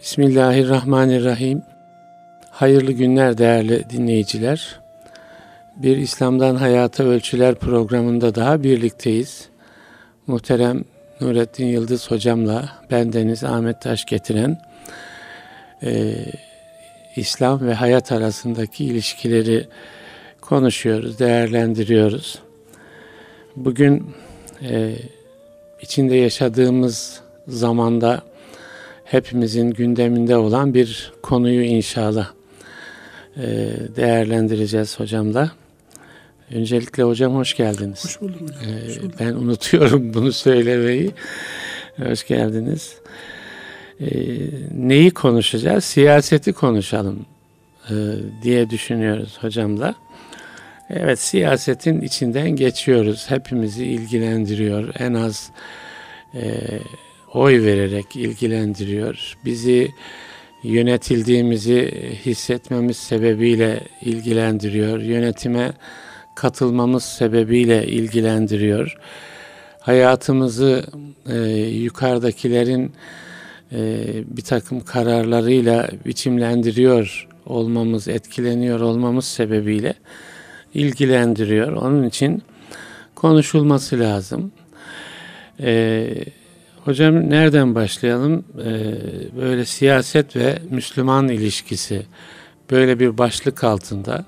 Bismillahirrahmanirrahim. Hayırlı günler değerli dinleyiciler. Bir İslam'dan Hayata Ölçüler programında daha birlikteyiz. Muhterem Nurettin Yıldız hocamla bendeniz Ahmet Taş getiren e, İslam ve hayat arasındaki ilişkileri konuşuyoruz, değerlendiriyoruz. Bugün e, içinde yaşadığımız zamanda hepimizin gündeminde olan bir konuyu inşallah e, değerlendireceğiz hocamla. Öncelikle hocam hoş geldiniz. Hoş buldum hocam. Ee, Hoş buldum. ben unutuyorum bunu söylemeyi. Hoş geldiniz. Ee, neyi konuşacağız? Siyaseti konuşalım e, diye düşünüyoruz hocamla. Evet siyasetin içinden geçiyoruz. Hepimizi ilgilendiriyor. En az e, oy vererek ilgilendiriyor. Bizi yönetildiğimizi hissetmemiz sebebiyle ilgilendiriyor. Yönetime katılmamız sebebiyle ilgilendiriyor. Hayatımızı e, yukarıdakilerin e, bir takım kararlarıyla biçimlendiriyor olmamız, etkileniyor olmamız sebebiyle ilgilendiriyor. Onun için konuşulması lazım. E, hocam nereden başlayalım? E, böyle siyaset ve Müslüman ilişkisi böyle bir başlık altında.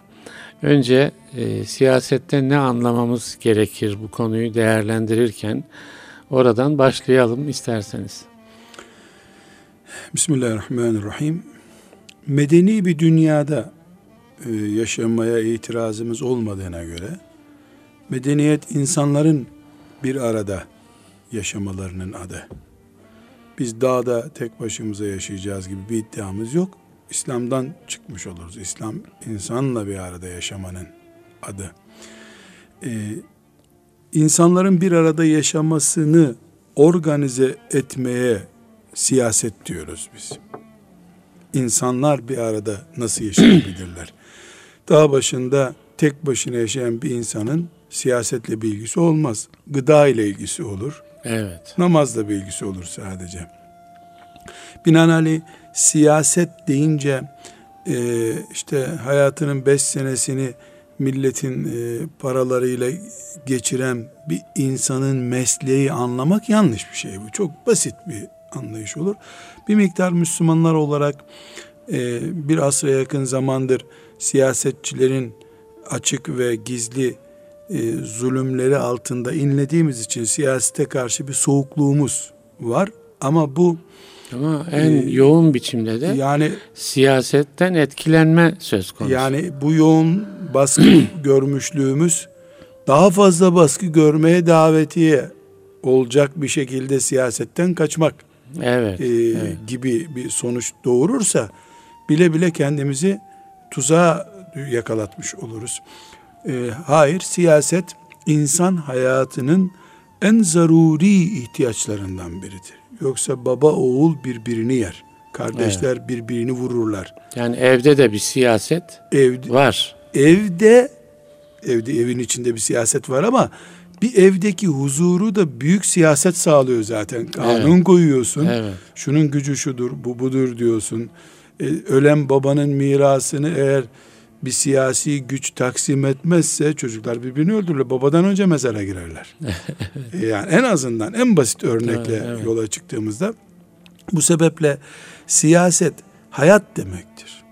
Önce e, siyasette ne anlamamız gerekir bu konuyu değerlendirirken oradan başlayalım isterseniz. Bismillahirrahmanirrahim. Medeni bir dünyada e, yaşamaya itirazımız olmadığına göre medeniyet insanların bir arada yaşamalarının adı. Biz dağda tek başımıza yaşayacağız gibi bir iddiamız yok. İslam'dan çıkmış oluruz. İslam insanla bir arada yaşamanın adı. Ee, insanların bir arada yaşamasını organize etmeye siyaset diyoruz biz. İnsanlar bir arada nasıl yaşayabilirler? Dağ başında tek başına yaşayan bir insanın siyasetle bir ilgisi olmaz. Gıda ile ilgisi olur. Evet. Namazla bir ilgisi olur sadece. Binaenaleyh siyaset deyince e, işte hayatının beş senesini milletin e, paralarıyla geçiren bir insanın mesleği anlamak yanlış bir şey bu. Çok basit bir anlayış olur. Bir miktar Müslümanlar olarak e, bir asra yakın zamandır siyasetçilerin açık ve gizli e, zulümleri altında inlediğimiz için siyasete karşı bir soğukluğumuz var. Ama bu Ama en Ee, yoğun biçimde de yani siyasetten etkilenme söz konusu. yani bu yoğun baskı görmüşlüğümüz daha fazla baskı görmeye davetiye olacak bir şekilde siyasetten kaçmak evet, e, evet. gibi bir sonuç doğurursa bile bile kendimizi tuzağa yakalatmış oluruz. E, hayır siyaset insan hayatının en zaruri ihtiyaçlarından biridir. Yoksa baba oğul birbirini yer. Kardeşler birbirini vururlar. Yani evde de bir siyaset Evde, var. evde evde evin içinde bir siyaset var ama bir evdeki huzuru da büyük siyaset sağlıyor zaten. Kanun koyuyorsun. Evet. Şunun gücü şudur, bu budur diyorsun. Ee, ölen babanın mirasını eğer bir siyasi güç taksim etmezse çocuklar birbirini öldürürler. Babadan önce mezara girerler. Ee, yani en azından en basit örnekle Evet, evet. yola çıktığımızda bu sebeple siyaset hayat demektir.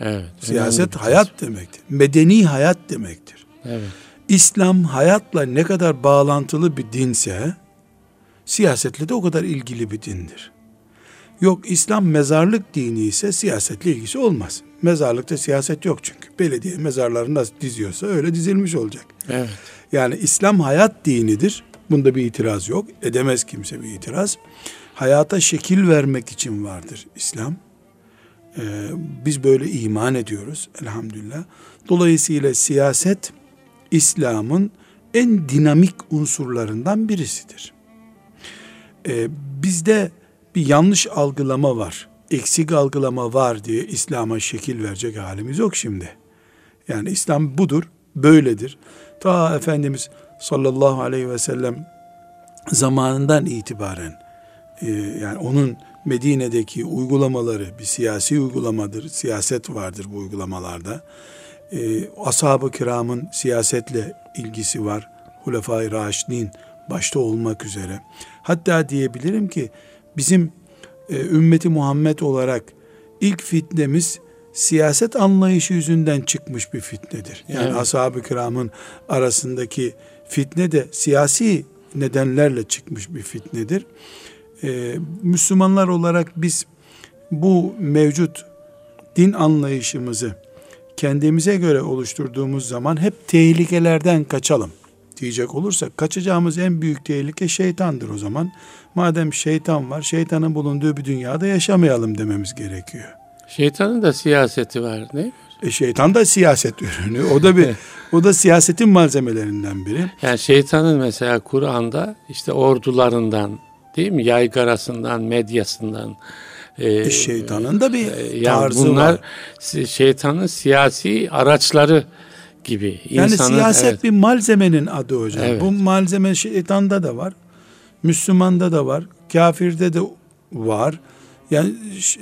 Evet. Siyaset hayat demektir. Medeni hayat demektir. Evet. İslam hayatla ne kadar bağlantılı bir dinse siyasetle de o kadar ilgili bir dindir. Yok İslam mezarlık dini ise siyasetle ilgisi olmaz. Mezarlıkta siyaset yok çünkü. Belediye mezarlarını nasıl diziyorsa öyle dizilmiş olacak. Evet. Yani İslam hayat dinidir. Bunda bir itiraz yok. Edemez kimse bir itiraz. Hayata şekil vermek için vardır İslam. Ee, biz böyle iman ediyoruz elhamdülillah. Dolayısıyla siyaset İslam'ın en dinamik unsurlarından birisidir. Ee, bizde bir yanlış algılama var. Eksik algılama var diye İslam'a şekil verecek halimiz yok şimdi. Yani İslam budur, böyledir. Ta Efendimiz sallallahu aleyhi ve sellem zamanından itibaren e, yani onun Medine'deki uygulamaları bir siyasi uygulamadır. Siyaset vardır bu uygulamalarda. Ee, ashab-ı kiramın siyasetle ilgisi var. Hulefai Raşidin başta olmak üzere. Hatta diyebilirim ki bizim e, ümmeti Muhammed olarak ilk fitnemiz siyaset anlayışı yüzünden çıkmış bir fitnedir. Yani Evet. ashab-ı kiramın arasındaki fitne de siyasi nedenlerle çıkmış bir fitnedir. Ee, Müslümanlar olarak biz bu mevcut din anlayışımızı kendimize göre oluşturduğumuz zaman hep tehlikelerden kaçalım diyecek olursak kaçacağımız en büyük tehlike şeytandır o zaman. Madem şeytan var, şeytanın bulunduğu bir dünyada yaşamayalım dememiz gerekiyor. Şeytanın da siyaseti var değil mi? E şeytan da siyaset ürünü. O da bir o da siyasetin malzemelerinden biri. Yani şeytanın mesela Kur'an'da işte ordularından değil mi? Yaygarasından, medyasından e, E şeytanın da bir e, yani tarzı bunlar var. şeytanın siyasi araçları gibi. Yani İnsanın- siyaset evet, bir malzemenin adı hocam. Evet. Bu malzeme şeytanda da var. Müslümanda da var. Kafirde de var. Yani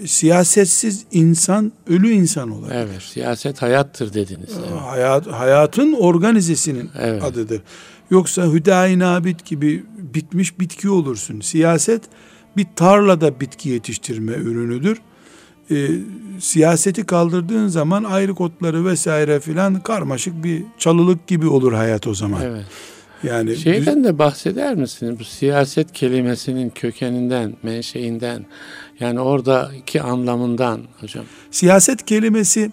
siyasetsiz insan ölü insan olur. evet, siyaset hayattır dediniz. Evet. Hayat, hayatın organizesinin Evet. adıdır. Yoksa hüdayi nabit gibi bitmiş bitki olursun. Siyaset bir tarlada bitki yetiştirme ürünüdür. Ee, siyaseti kaldırdığın zaman ayrı otları vesaire filan karmaşık bir çalılık gibi olur hayat o zaman. Evet. Yani Şeyden de bahseder misiniz? Bu siyaset kelimesinin kökeninden, menşeinden, yani oradaki anlamından hocam. siyaset kelimesi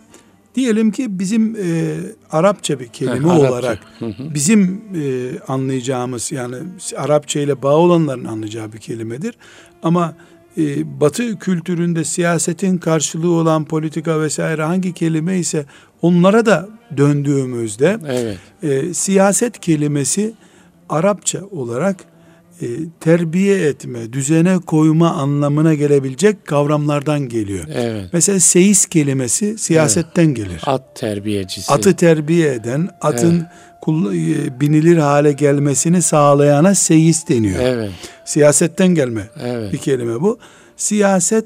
diyelim ki bizim e, Arapça bir kelime Arapça. olarak Hı hı. bizim e, anlayacağımız yani Arapça ile bağ olanların anlayacağı bir kelimedir. Ama e, Batı kültüründe siyasetin karşılığı olan politika vesaire hangi kelime ise onlara da döndüğümüzde Evet. e, siyaset kelimesi Arapça olarak e, terbiye etme, düzene koyma anlamına gelebilecek kavramlardan geliyor. Evet. Mesela seyis kelimesi siyasetten gelir. At terbiyecisi. Atı terbiye eden, atın kul- e, binilir hale gelmesini sağlayana seyis deniyor. Evet. Siyasetten gelme Evet. bir kelime bu. Siyaset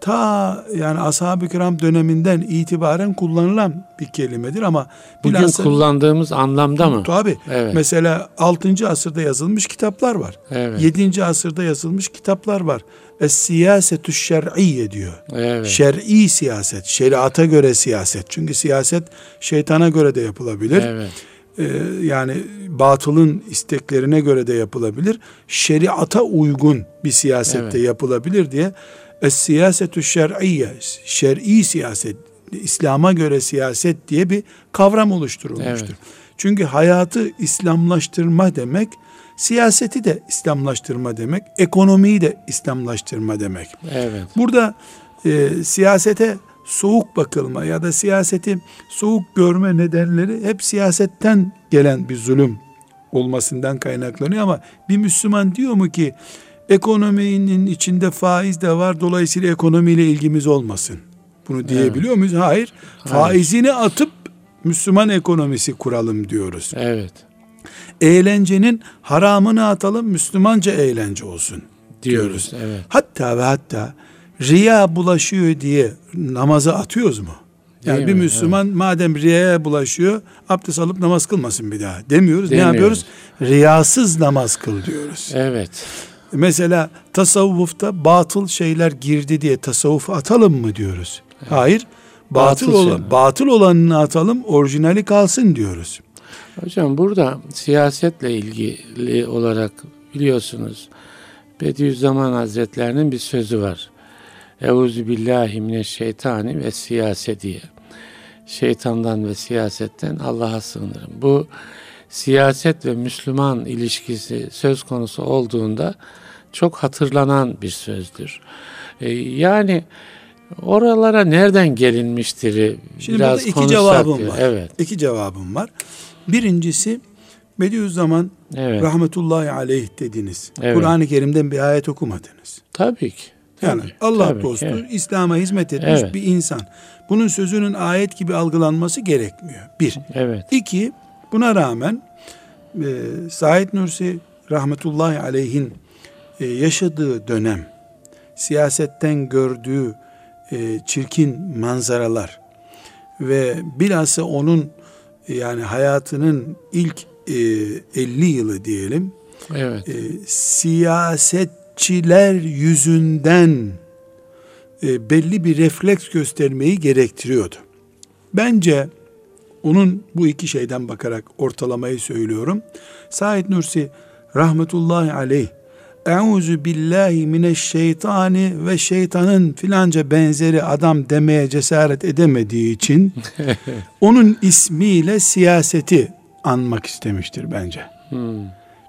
ta yani ashab-ı kiram döneminden itibaren kullanılan bir kelimedir ama Bugün bilhassa- kullandığımız anlamda mı? Tabii. Evet. Mesela 6. asırda yazılmış kitaplar var. Evet. 7. asırda yazılmış kitaplar var. Es-siyasetü şer'iyye diyor. Evet. Şer'i siyaset, şeriata göre siyaset. Çünkü siyaset şeytana göre de yapılabilir. Evet. Ee, yani batılın isteklerine göre de yapılabilir. Şeriata uygun bir siyasette Evet. yapılabilir diye Es-siyasetü şer'iyye, şer'i siyaset, İslam'a göre siyaset diye bir kavram oluşturulmuştur. Evet. Çünkü hayatı İslamlaştırma demek, siyaseti de İslamlaştırma demek, ekonomiyi de İslamlaştırma demek. Evet. Burada e, siyasete soğuk bakılma ya da siyaseti soğuk görme nedenleri hep siyasetten gelen bir zulüm olmasından kaynaklanıyor ama bir Müslüman diyor mu ki ekonominin içinde faiz de var dolayısıyla ekonomiyle ilgimiz olmasın. Bunu diyebiliyor muyuz? Hayır. Faizini atıp Müslüman ekonomisi kuralım diyoruz. Evet. Eğlencenin haramını atalım Müslümanca eğlence olsun Diyoruz. Evet. Hatta ve hatta riya bulaşıyor diye namazı atıyoruz mu? Yani Değil bir mi? Müslüman madem riyaya bulaşıyor abdest alıp namaz kılmasın bir daha demiyoruz. Demiyoruz. Ne yapıyoruz? Riyasız namaz kıl diyoruz. Evet. Mesela tasavvufta batıl şeyler girdi diye tasavvufu atalım mı diyoruz? Hayır. Batıl, Batıl olan, şeyler. batıl olanını atalım, orijinali kalsın diyoruz. Hocam burada siyasetle ilgili olarak biliyorsunuz Bediüzzaman Hazretlerinin bir sözü var. Euzu billahi mineşşeytani ve siyase diye. Şeytandan ve siyasetten Allah'a sığınırım. Bu siyaset ve Müslüman ilişkisi söz konusu olduğunda çok hatırlanan bir sözdür. Ee, yani oralara nereden gelinmiştir? Şimdi biraz burada iki cevabım diyor. var. Evet. İki cevabım var. Birincisi Bediüzzaman Evet. rahmetullahi aleyh dediniz. Evet. Kur'an-ı Kerim'den bir ayet okumadınız. Tabii ki. Yani Tabii, Allah tabii dostu, evet. İslam'a hizmet etmiş Evet. bir insan. Bunun sözünün ayet gibi algılanması gerekmiyor. Bir. Evet. İki, buna rağmen e, Said Nursi rahmetullahi aleyhin e, yaşadığı dönem siyasetten gördüğü e, çirkin manzaralar ve bilhassa onun yani hayatının ilk e, 50 yılı diyelim Evet. e, siyasetçiler yüzünden e, belli bir refleks göstermeyi gerektiriyordu. Bence onun bu iki şeyden bakarak ortalamayı söylüyorum. Said Nursi rahmetullahi aleyh Euzu billahi mineşşeytani ve şeytanın filanca benzeri adam demeye cesaret edemediği için onun ismiyle siyaseti anmak istemiştir bence. Hmm.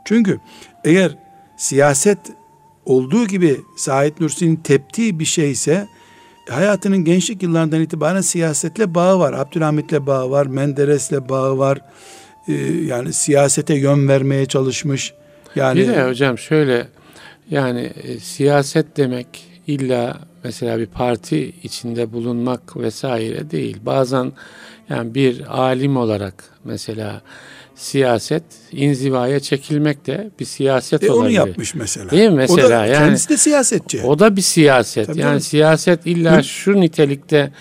Çünkü eğer siyaset olduğu gibi Said Nursi'nin teptiği bir şeyse hayatının gençlik yıllarından itibaren siyasetle bağı var. Abdülhamit'le bağı var, Menderes'le bağı var. Ee, yani siyasete yön vermeye çalışmış. Yani Bir de hocam şöyle yani e, siyaset demek illa mesela bir parti içinde bulunmak vesaire değil. Bazen yani bir alim olarak mesela siyaset inzivaya çekilmek de bir siyaset e, onu olabilir. yapmış mesela. Değil mi mesela? O da, yani kendisi de siyasetçi. o da bir siyaset. Tabii yani canım. siyaset illa Hı. şu nitelikte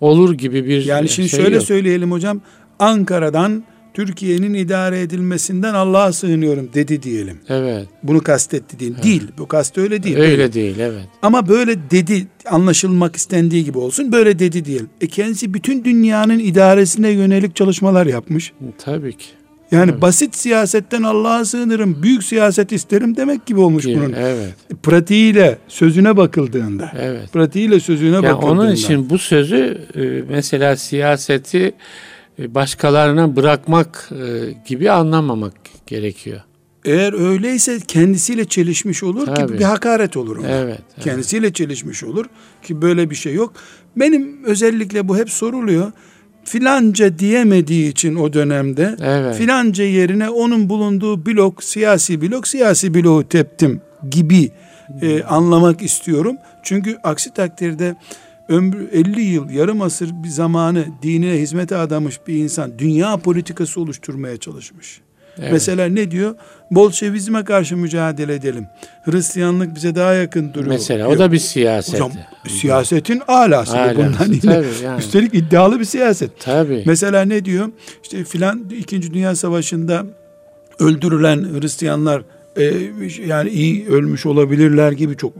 olur gibi bir yani şimdi şey şöyle yok. söyleyelim hocam. Ankara'dan Türkiye'nin idare edilmesinden Allah'a sığınıyorum dedi diyelim. Evet. Bunu kastetti değil. Değil. Bu kast öyle değil. Öyle değil evet. Ama böyle dedi anlaşılmak istendiği gibi olsun. Böyle dedi diyelim. E kendisi bütün dünyanın idaresine yönelik çalışmalar yapmış. Tabii ki. Yani Evet. basit siyasetten Allah'a sığınırım, büyük siyaset isterim demek gibi olmuş bunun. Evet. Pratiğiyle, sözüne bakıldığında. Evet. Pratiğiyle sözüne Yani bakıldığında. onun için bu sözü e, mesela siyaseti e, başkalarına bırakmak e, gibi anlamamak gerekiyor. Eğer öyleyse kendisiyle çelişmiş olur Tabii. ki bir hakaret olur ona. Evet. evet. Kendisiyle çelişmiş olur ki böyle bir şey yok. Benim özellikle bu hep soruluyor. Filanca diyemediği için o dönemde Evet. filanca yerine onun bulunduğu blok siyasi blok siyasi bloğu teptim gibi e, anlamak istiyorum. Çünkü aksi takdirde ömrü 50 yıl yarım asır bir zamanı dinine hizmete adamış bir insan dünya politikası oluşturmaya çalışmış. Evet. Mesela ne diyor? Bolşevizme karşı mücadele edelim. Hristiyanlık bize daha yakın duruyor. Mesela o diyor. da bir siyaset. Hocam siyasetin alası. bu. Alası, Bundan yine. yani. Üstelik iddialı bir siyaset. Tabii. Mesela ne diyor? İşte filan 2. Dünya Savaşı'nda öldürülen Hristiyanlar e, yani iyi ölmüş olabilirler gibi çok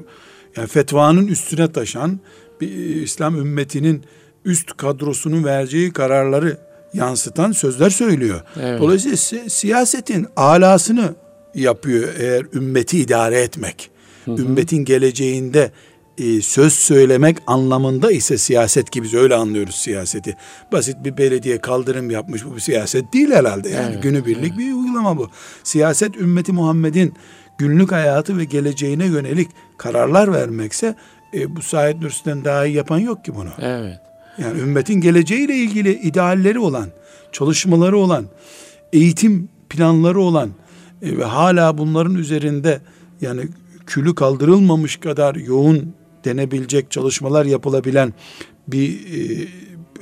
yani fetvanın üstüne taşan bir e, İslam ümmetinin üst kadrosunun vereceği kararları yansıtan sözler söylüyor. Evet. Dolayısıyla si- siyasetin alasını yapıyor eğer ümmeti idare etmek. Ümmetin geleceğinde e, söz söylemek anlamında ise siyaset gibi biz öyle anlıyoruz siyaseti. Basit bir belediye kaldırım yapmış bu bir siyaset değil herhalde yani Evet, günübirlik bir uygulama bu. Siyaset ümmeti Muhammed'in günlük hayatı ve geleceğine yönelik kararlar vermekse e, bu Said Nursi'den daha iyi yapan yok ki bunu. Evet. Yani ümmetin geleceğiyle ilgili idealleri olan, çalışmaları olan, eğitim planları olan e, ve hala bunların üzerinde yani külü kaldırılmamış kadar yoğun denebilecek çalışmalar yapılabilen bir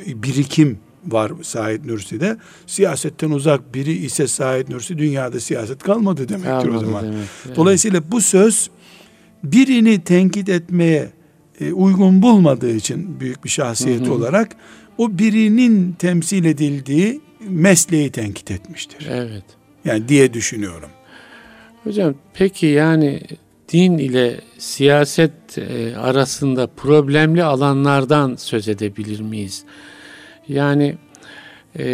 e, birikim var Said Nursi'de. Siyasetten uzak biri ise Said Nursi dünyada siyaset kalmadı demektir o Kalmadı zaman. demek. Dolayısıyla bu söz birini tenkit etmeye e, uygun bulmadığı için büyük bir şahsiyet Hı hı. olarak o birinin temsil edildiği mesleği tenkit etmiştir. Evet. Yani diye düşünüyorum. Hocam peki yani din ile siyaset e, arasında problemli alanlardan söz edebilir miyiz? Yani e,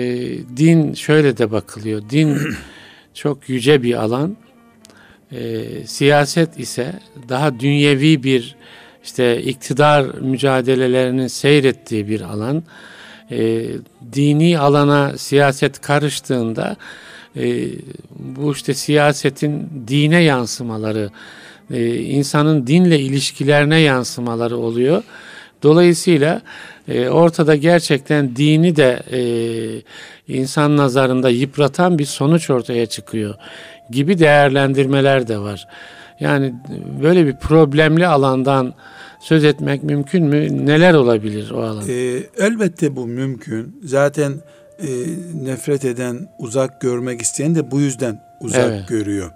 din şöyle de bakılıyor. Din çok yüce bir alan. E, siyaset ise daha dünyevi bir işte iktidar mücadelelerinin seyrettiği bir alan. E, dini alana siyaset karıştığında e, bu işte siyasetin dine yansımaları, e, insanın dinle ilişkilerine yansımaları oluyor. Dolayısıyla e, ortada gerçekten dini de e, insan nazarında yıpratan bir sonuç ortaya çıkıyor gibi değerlendirmeler de var. Yani böyle bir problemli alandan söz etmek mümkün mü? Neler olabilir o alan? E, elbette bu mümkün. Zaten e, nefret eden, uzak görmek isteyen de bu yüzden uzak Evet. görüyor.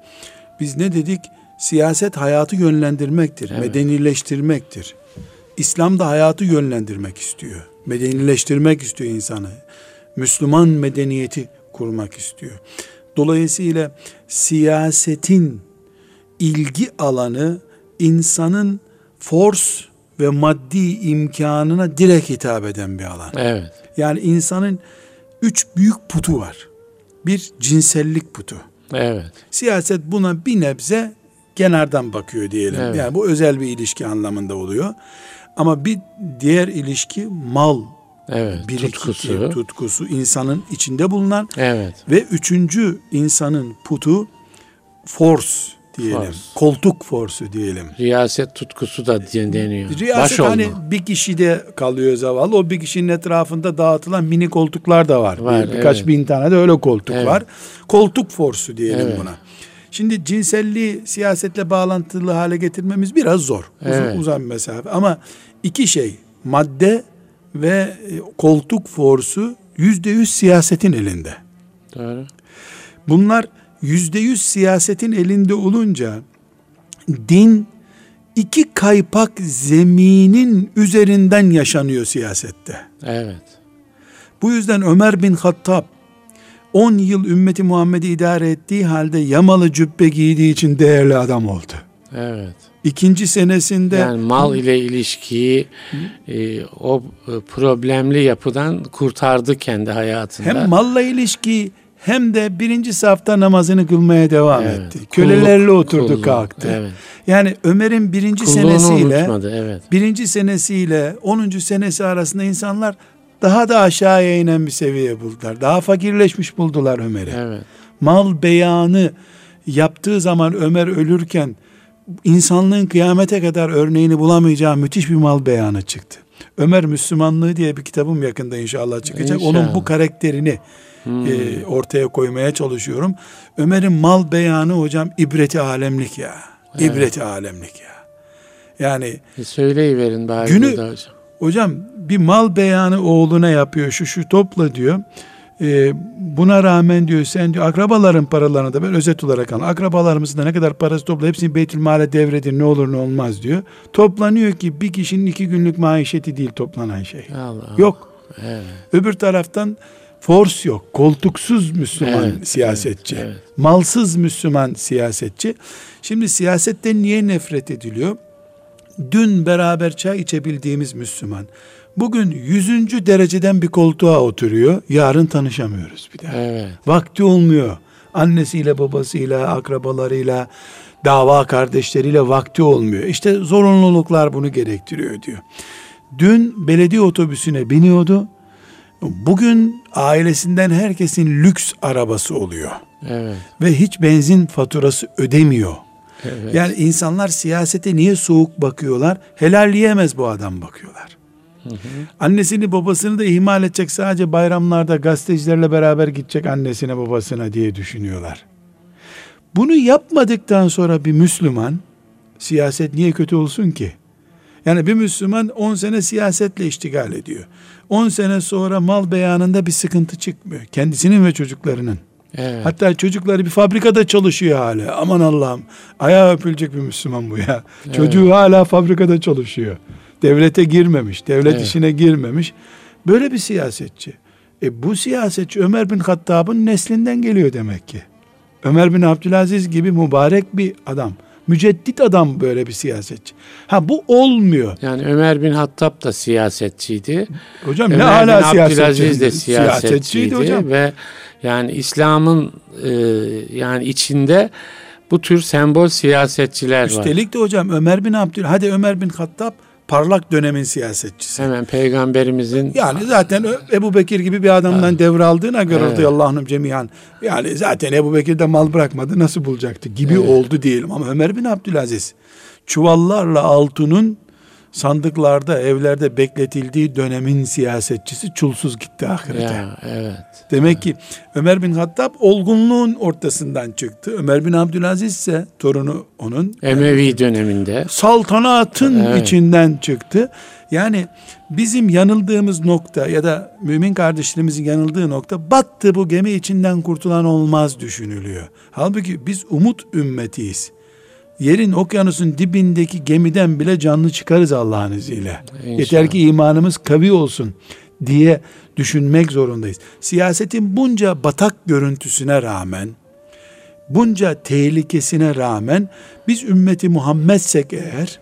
Biz ne dedik? Siyaset hayatı yönlendirmektir, Evet. medenileştirmektir. İslam da hayatı yönlendirmek istiyor. Medenileştirmek istiyor insanı. Müslüman medeniyeti kurmak istiyor. Dolayısıyla siyasetin ilgi alanı insanın force ve maddi imkanına direkt hitap eden bir alan. Evet. Yani insanın üç büyük putu var. Bir cinsellik putu. Evet. Siyaset buna bir nebze kenardan bakıyor diyelim. Evet. Yani bu özel bir ilişki anlamında oluyor. Ama bir diğer ilişki mal Evet. birikiki, Tutkusu. tutkusu insanın içinde bulunan Evet. ve üçüncü insanın putu force diyelim. Force. Koltuk forsu diyelim. Riyaset tutkusu da deniyor. Riyaset Baş hani olma. bir kişide kalıyor zavallı. O bir kişinin etrafında dağıtılan mini koltuklar da var. Var, Bir- birkaç evet. bin tane de öyle koltuk Evet. var. Koltuk forsu diyelim Evet. buna. Şimdi cinselliği siyasetle bağlantılı hale getirmemiz biraz zor. Uzun, Evet. bir mesafe. Ama iki şey madde ve e, koltuk forsu yüzde yüz siyasetin elinde. Doğru. Bunlar yüzde yüz siyasetin elinde olunca din iki kaypak zeminin üzerinden yaşanıyor siyasette. Evet. Bu yüzden Ömer bin Hattab 10 yıl ümmeti Muhammed'i idare ettiği halde yamalı cübbe giydiği için değerli adam oldu. Evet. İkinci senesinde Yani mal ile ilişkiyi e, o e, problemli yapıdan kurtardı kendi hayatında. hem malla ilişki hem de birinci safta namazını kılmaya devam Evet. etti. Kölelerle Kulluk- oturdu kulluk. kalktı. Evet. Yani Ömer'in birinci Kulluğunu senesiyle unutmadı. Evet. birinci senesiyle 10. senesi arasında insanlar daha da aşağıya inen bir seviye buldular. Daha fakirleşmiş buldular Ömer'i. Evet. Mal beyanı yaptığı zaman Ömer ölürken insanlığın kıyamete kadar örneğini bulamayacağı müthiş bir mal beyanı çıktı. Ömer Müslümanlığı diye bir kitabım yakında inşallah çıkacak. İnşallah. Onun bu karakterini Hmm. e, ortaya koymaya çalışıyorum. Ömer'in mal beyanı hocam ibreti alemlik ya. İbreti alemlik ya. Yani Bir söyleyiverin bari Günü- hocam. Hocam bir mal beyanı oğluna yapıyor şu şu topla diyor. Ee, buna rağmen diyor sen diyor akrabaların paralarını da ben özet olarak al. Akrabalarımızın da ne kadar parası topla hepsini Beytülmal'e devredin ne olur ne olmaz diyor. Toplanıyor ki bir kişinin iki günlük maişeti değil toplanan şey. Allah. Yok. Evet. Öbür taraftan force yok. Koltuksuz Müslüman Evet, siyasetçi. evet, evet. Malsız Müslüman siyasetçi. Şimdi siyasetten niye nefret ediliyor? Dün beraber çay içebildiğimiz Müslüman. Bugün yüzüncü dereceden bir koltuğa oturuyor. Yarın tanışamıyoruz bir daha. Evet. Vakti olmuyor. Annesiyle, babasıyla, akrabalarıyla, dava kardeşleriyle vakti olmuyor. İşte zorunluluklar bunu gerektiriyor diyor. Dün belediye otobüsüne biniyordu. Bugün ailesinden herkesin lüks arabası oluyor. Evet. Ve hiç benzin faturası ödemiyor. Evet. Yani insanlar siyasete niye soğuk bakıyorlar? Helalleyemez bu adam bakıyorlar. Annesini babasını da ihmal edecek sadece bayramlarda gazetecilerle beraber gidecek annesine babasına diye düşünüyorlar. Bunu yapmadıktan sonra bir Müslüman siyaset niye kötü olsun ki? Yani bir Müslüman 10 sene siyasetle iştigal ediyor. 10 sene sonra mal beyanında bir sıkıntı çıkmıyor. Kendisinin ve çocuklarının. evet. Hatta çocukları bir fabrikada çalışıyor hala. Aman Allah'ım. Ayağı öpülecek bir Müslüman bu ya. Çocuğu hala fabrikada çalışıyor. Devlete girmemiş. Devlet Evet. işine girmemiş. Böyle bir siyasetçi. E bu siyasetçi Ömer bin Hattab'ın neslinden geliyor demek ki. Ömer bin Abdülaziz gibi mübarek bir adam. Müceddit adam böyle bir siyasetçi. Ha bu olmuyor. Yani Ömer bin Hattab da siyasetçiydi. Hocam ne Ömer hala bin Abdülaziz de siyasetçiydi. siyasetçiydi hocam. ve yani İslam'ın e, yani içinde bu tür sembol siyasetçiler var. Üstelik de hocam Ömer bin Abdül hadi Ömer bin Hattab parlak dönemin siyasetçisi. Hemen peygamberimizin Yani zaten Ebu Bekir gibi bir adamdan devraldığına göre Evet. radıyallahu anhum cemiyan. Yani zaten Ebu Bekir de mal bırakmadı nasıl bulacaktı gibi Evet. oldu diyelim. Ama Ömer bin Abdülaziz çuvallarla altının sandıklarda evlerde bekletildiği dönemin siyasetçisi çulsuz gitti ahirete. ya evet. Demek ki Ömer bin Hattab olgunluğun ortasından çıktı. Ömer bin Abdülaziz ise torunu onun Emevi döneminde saltanatın Evet. içinden çıktı. Yani bizim yanıldığımız nokta ya da mümin kardeşlerimizin yanıldığı nokta battı bu gemi içinden kurtulan olmaz düşünülüyor. Halbuki biz umut ümmetiyiz. Yerin okyanusun dibindeki gemiden bile canlı çıkarız Allah'ın izniyle. İnşallah. Yeter ki imanımız kavi olsun diye düşünmek zorundayız. Siyasetin bunca batak görüntüsüne rağmen, bunca tehlikesine rağmen biz ümmeti Muhammedsek eğer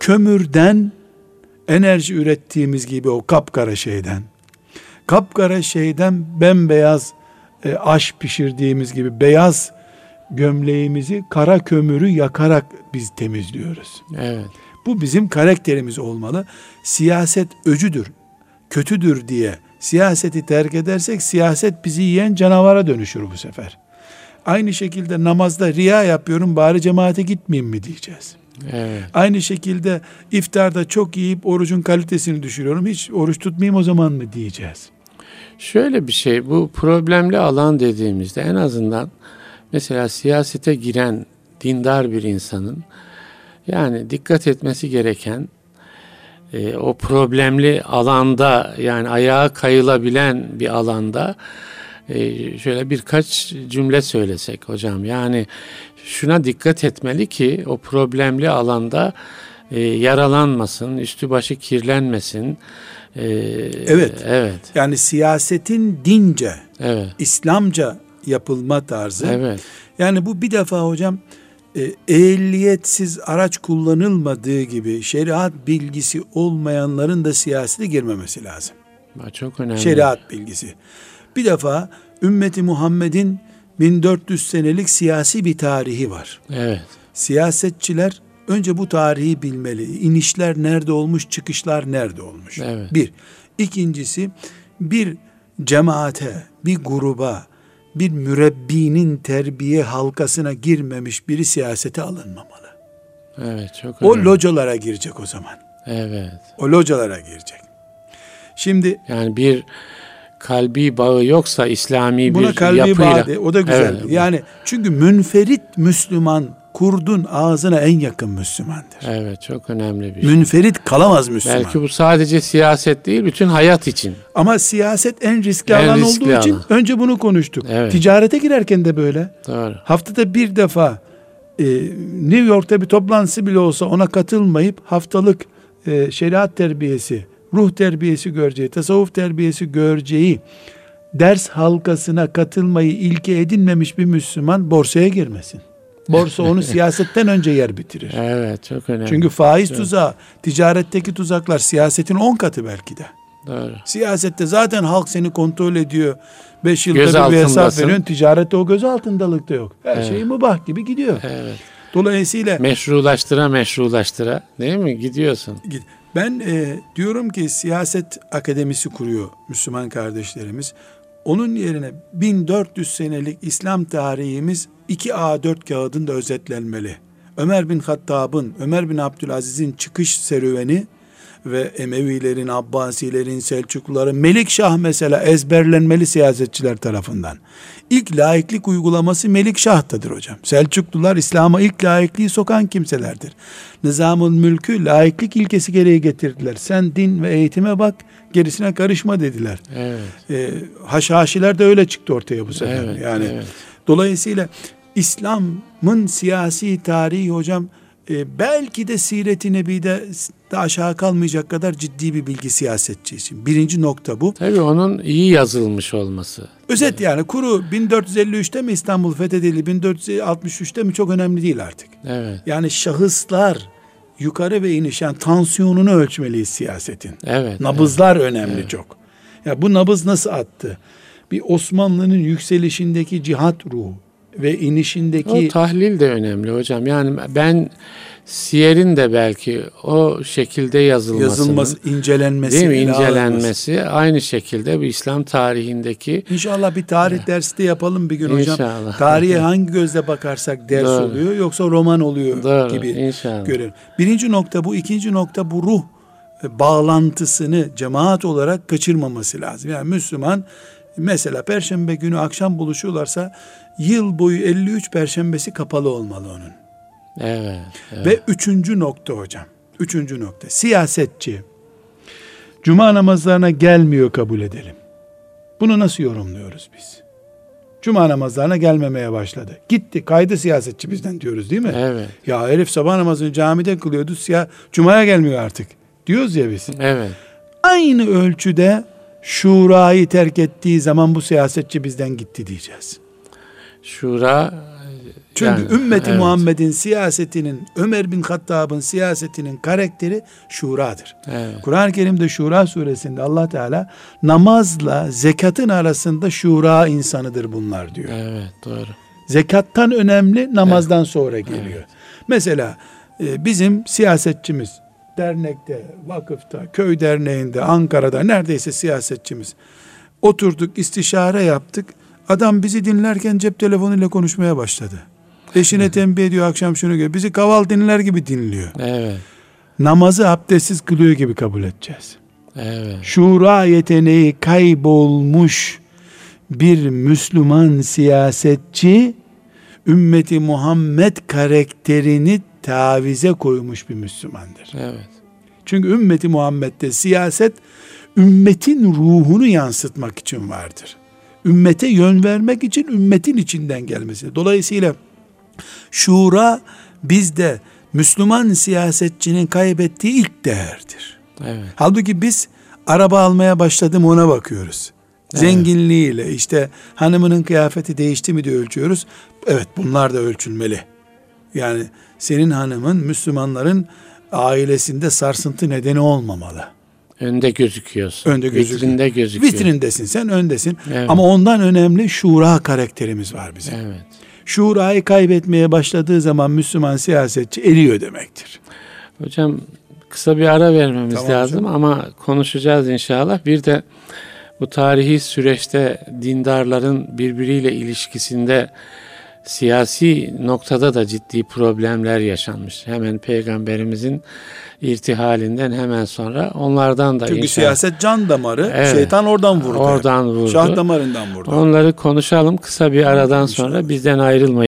kömürden enerji ürettiğimiz gibi o kapkara şeyden kapkara şeyden bembeyaz e, aş pişirdiğimiz gibi beyaz gömleğimizi kara kömürü yakarak biz temizliyoruz. Evet. Bu bizim karakterimiz olmalı. Siyaset öcüdür, kötüdür diye siyaseti terk edersek siyaset bizi yiyen canavara dönüşür bu sefer. Aynı şekilde namazda riya yapıyorum bari cemaate gitmeyeyim mi diyeceğiz. Evet. Aynı şekilde iftarda çok yiyip orucun kalitesini düşürüyorum. Hiç oruç tutmayayım o zaman mı diyeceğiz. Şöyle bir şey bu problemli alan dediğimizde en azından mesela siyasete giren dindar bir insanın yani dikkat etmesi gereken e, o problemli alanda yani ayağa kayılabilen bir alanda e, şöyle birkaç cümle söylesek hocam yani şuna dikkat etmeli ki o problemli alanda e, yaralanmasın, üstü başı kirlenmesin. E, Evet. Evet. Yani siyasetin dince, Evet. İslamca yapılma tarzı. Evet. Yani bu bir defa hocam e, ehliyetsiz araç kullanılmadığı gibi şeriat bilgisi olmayanların da siyasete girmemesi lazım. Çok önemli. Şeriat bilgisi. Bir defa ümmeti Muhammed'in 1400 senelik siyasi bir tarihi var. Evet. Siyasetçiler önce bu tarihi bilmeli. İnişler nerede olmuş, çıkışlar nerede olmuş. Evet. Bir. İkincisi bir cemaate, bir gruba, bir mürebbinin terbiye halkasına girmemiş biri siyasete alınmamalı. Evet. Çok O önemli. localara girecek o zaman. Evet. O localara girecek. Şimdi Yani bir kalbi bağı yoksa İslami buna bir kalbi yapıyla. bağlı, o da güzel. Evet. Yani çünkü münferit Müslüman kurdun ağzına en yakın Müslümandır. Evet. Çok önemli bir şey. Münferit kalamaz Müslüman. Belki bu sadece siyaset değil, bütün hayat için. Ama siyaset en riskli En alan riskli olduğu için alan. önce bunu konuştuk. Evet. Ticarete girerken de böyle. Doğru. Haftada bir defa e, New York'ta bir toplantısı bile olsa ona katılmayıp haftalık e, şeriat terbiyesi, ruh terbiyesi göreceği, tasavvuf terbiyesi göreceği ders halkasına katılmayı ilke edinmemiş bir Müslüman borsaya girmesin. Borsa onu siyasetten önce yer bitirir. Evet. Çok önemli. Çünkü faiz tuzağı, ticaretteki tuzaklar siyasetin 10 katı belki de. Doğru. Siyasette zaten halk seni kontrol ediyor. 5 yılda Göz bir, hesap veriyorsun. Ticarette o göz altındalık da yok. Her Evet. şey mübah gibi gidiyor. Evet. Dolayısıyla Meşrulaştıra meşrulaştıra değil mi? Gidiyorsun. git- ben e, diyorum ki siyaset akademisi kuruyor Müslüman kardeşlerimiz. Onun yerine 1400 senelik İslam tarihimiz 2 A4 kağıdında özetlenmeli. Ömer bin Hattab'ın, Ömer bin Abdülaziz'in çıkış serüveni ve Emevilerin, Abbasilerin, Selçukluların, Melikşah mesela ezberlenmeli siyasetçiler tarafından. İlk laiklik uygulaması Melikşah'tadır hocam. Selçuklular İslam'a ilk laikliği sokan kimselerdir. Nizamul mülkü laiklik ilkesi gereği getirdiler. Sen din ve eğitime bak, gerisine karışma dediler. Evet. Ee, haşhaşiler de öyle çıktı ortaya bu sefer. Evet. yani evet. Dolayısıyla İslam'ın siyasi tarihi hocam e, belki de Siret-i Nebi'de de aşağı kalmayacak kadar ciddi bir bilgi siyasetçi için. Birinci nokta bu. Tabii onun iyi yazılmış olması. Özet yani kuru 1453'te mi İstanbul fethedildi 1463'te mi çok önemli değil artık. Evet. Yani şahıslar yukarı ve iniş yani tansiyonunu ölçmeliyiz siyasetin. Evet. Nabızlar önemli çok. Ya bu nabız nasıl attı? Bir Osmanlı'nın yükselişindeki cihat ruhu ve inişindeki O tahlil de önemli hocam. Yani ben siyerin de belki o şekilde yazılmasının, yazılması, incelenmesi, değil mi ele alınması. incelenmesi aynı şekilde bu İslam tarihindeki İnşallah bir tarih dersi de yapalım bir gün hocam. İnşallah. Tarihe hangi gözle bakarsak ders Doğru. oluyor yoksa roman oluyor Doğru, gibi inşallah. görelim. Birinci nokta bu, ikinci nokta bu ruh bağlantısını cemaat olarak kaçırmaması lazım. Yani Müslüman mesela perşembe günü akşam buluşuyorlarsa yıl boyu 53 perşembesi kapalı olmalı onun. evet, evet. Ve üçüncü nokta hocam. Üçüncü nokta. Siyasetçi. Cuma namazlarına gelmiyor kabul edelim. Bunu nasıl yorumluyoruz biz? Cuma namazlarına gelmemeye başladı. Gitti kaydı siyasetçi bizden diyoruz değil mi? Evet. Ya herif sabah namazını camide kılıyordu. Siyah, Cuma'ya gelmiyor artık. Diyoruz ya biz. Evet. Aynı ölçüde şurayı terk ettiği zaman bu siyasetçi bizden gitti diyeceğiz. Şura Çünkü yani, ümmeti evet. Muhammed'in siyasetinin, Ömer bin Hattab'ın siyasetinin karakteri şuradır. Evet. Kur'an-ı Kerim'de Şura suresinde Allah Teala namazla zekatın arasında şura insanıdır bunlar diyor. Evet doğru. Zekattan önemli namazdan sonra geliyor. Mesela e, bizim siyasetçimiz dernekte, vakıfta, köy derneğinde, Ankara'da neredeyse siyasetçimiz. Oturduk, istişare yaptık. Adam bizi dinlerken cep telefonuyla konuşmaya başladı. Eşine tembih ediyor akşam şunu gör. Bizi kaval dinler gibi dinliyor. Evet. Namazı abdestsiz kılıyor gibi kabul edeceğiz. Evet. Şura yeteneği kaybolmuş bir Müslüman siyasetçi ümmeti Muhammed karakterini tavize koymuş bir Müslümandır. Evet. Çünkü ümmeti Muhammed'de siyaset ümmetin ruhunu yansıtmak için vardır. Ümmete yön vermek için ümmetin içinden gelmesi. Dolayısıyla şura bizde Müslüman siyasetçinin kaybettiği ilk değerdir. Evet. Halbuki biz araba almaya başladım ona bakıyoruz. Zenginliğiyle işte hanımının kıyafeti değişti mi diye ölçüyoruz. Evet bunlar da ölçülmeli. Yani senin hanımın Müslümanların ailesinde sarsıntı nedeni olmamalı. Önde gözüküyorsun. Önde gözüküyor. Vitrinde gözüküyor. Vitrindesin sen öndesin. Evet. Ama ondan önemli şura karakterimiz var bizim. Evet. Şurayı kaybetmeye başladığı zaman Müslüman siyasetçi eriyor demektir. Hocam kısa bir ara vermemiz Tamam lazım hocam. ama konuşacağız inşallah. Bir de bu tarihi süreçte dindarların birbiriyle ilişkisinde siyasi noktada da ciddi problemler yaşanmış. Hemen peygamberimizin irtihalinden hemen sonra onlardan da Çünkü inşallah siyaset can damarı. Evet. Şeytan oradan vurdu. oradan vurdu. Şah damarından vurdu. Onları konuşalım kısa bir aradan sonra bizden ayrılmayın.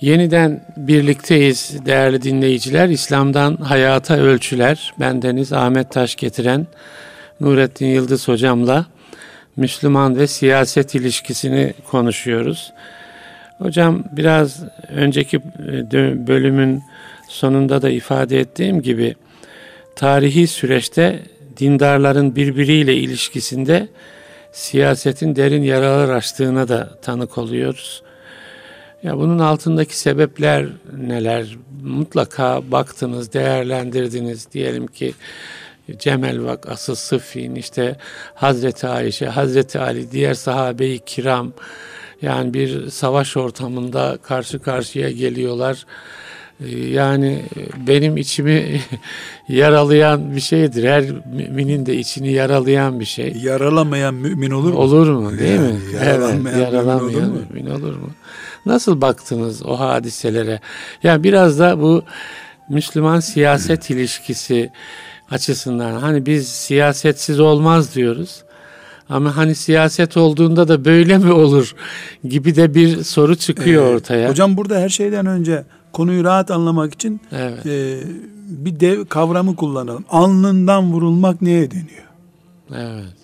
Yeniden birlikteyiz değerli dinleyiciler. İslam'dan hayata ölçüler. Bendeniz Ahmet Taş getiren Nurettin Yıldız hocamla Müslüman ve siyaset ilişkisini konuşuyoruz. Hocam biraz önceki e, bölümün sonunda da ifade ettiğim gibi tarihi süreçte dindarların birbiriyle ilişkisinde siyasetin derin yaralar açtığına da tanık oluyoruz. Ya bunun altındaki sebepler neler? Mutlaka baktınız, değerlendirdiniz. Diyelim ki Cemel vakası Sıffin, işte Hazreti Ayşe, Hazreti Ali, diğer sahabe-i kiram yani bir savaş ortamında karşı karşıya geliyorlar. Ee, Yani benim içimi yaralayan bir şeydir. Her müminin de içini yaralayan bir şey. Yaralamayan mümin olur mu? Olur mu değil mi? Yani yaralanmayan mümin evet, yaralamayan olur mu? mümin olur mu? Nasıl baktınız o hadiselere? Yani biraz da bu Müslüman siyaset ilişkisi açısından hani biz siyasetsiz olmaz diyoruz. Ama hani siyaset olduğunda da böyle mi olur gibi de bir soru çıkıyor Ee, ortaya. Hocam burada her şeyden önce konuyu rahat anlamak için Evet. e, bir dev kavramı kullanalım. Alnından vurulmak neye deniyor? Evet.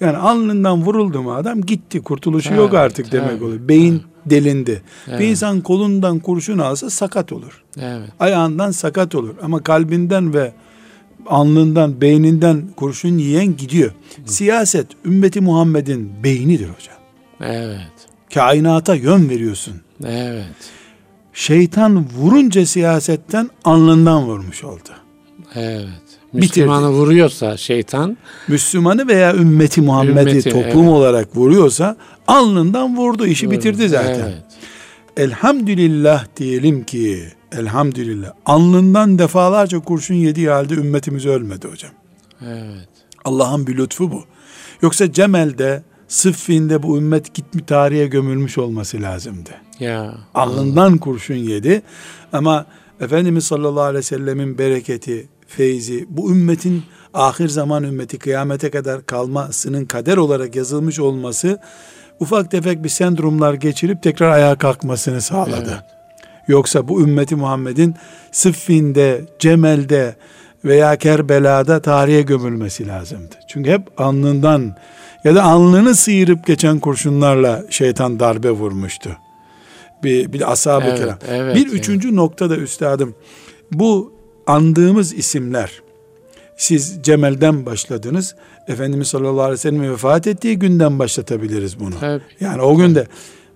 Yani alnından vuruldu mu adam gitti kurtuluşu Evet, yok artık demek evet. oluyor. Beyin delindi. Evet. Bir insan kolundan kurşun alsa sakat olur. Evet. Ayağından sakat olur. Ama kalbinden ve alnından, beyninden kurşun yiyen gidiyor. Siyaset ümmeti Muhammed'in beynidir hocam. Evet. Kainata yön veriyorsun. Evet. Şeytan vurunca siyasetten alnından vurmuş oldu. Evet. Müslümanı vuruyorsa şeytan Müslümanı veya ümmeti Muhammed'i Ümmeti, toplum evet. olarak vuruyorsa alnından vurdu, işi bitirdi zaten. Evet. Elhamdülillah diyelim ki elhamdülillah alnından defalarca kurşun yediği halde ümmetimiz ölmedi hocam. Evet. Allah'ın bir lütfu bu. Yoksa Cemel'de Sıffin'de bu ümmet gitmi tarihe gömülmüş olması lazımdı. Ya. Alnından kurşun yedi ama Efendimiz sallallahu aleyhi ve sellemin bereketi, feyzi, bu ümmetin ahir zaman ümmeti kıyamete kadar kalmasının kader olarak yazılmış olması ufak tefek bir sendromlar geçirip tekrar ayağa kalkmasını sağladı. Evet. Yoksa bu ümmeti Muhammed'in Sıffin'de, Cemel'de veya Kerbela'da tarihe gömülmesi lazımdı. Çünkü hep alnından Ya da alnını sıyırıp geçen kurşunlarla şeytan darbe vurmuştu. Bir, bir ashab-ı Evet, kiram. evet, bir evet. üçüncü nokta da üstadım. Bu andığımız isimler siz Cemel'den başladınız. Efendimiz sallallahu aleyhi ve sellem vefat ettiği günden başlatabiliriz bunu. Tabii. Yani o günde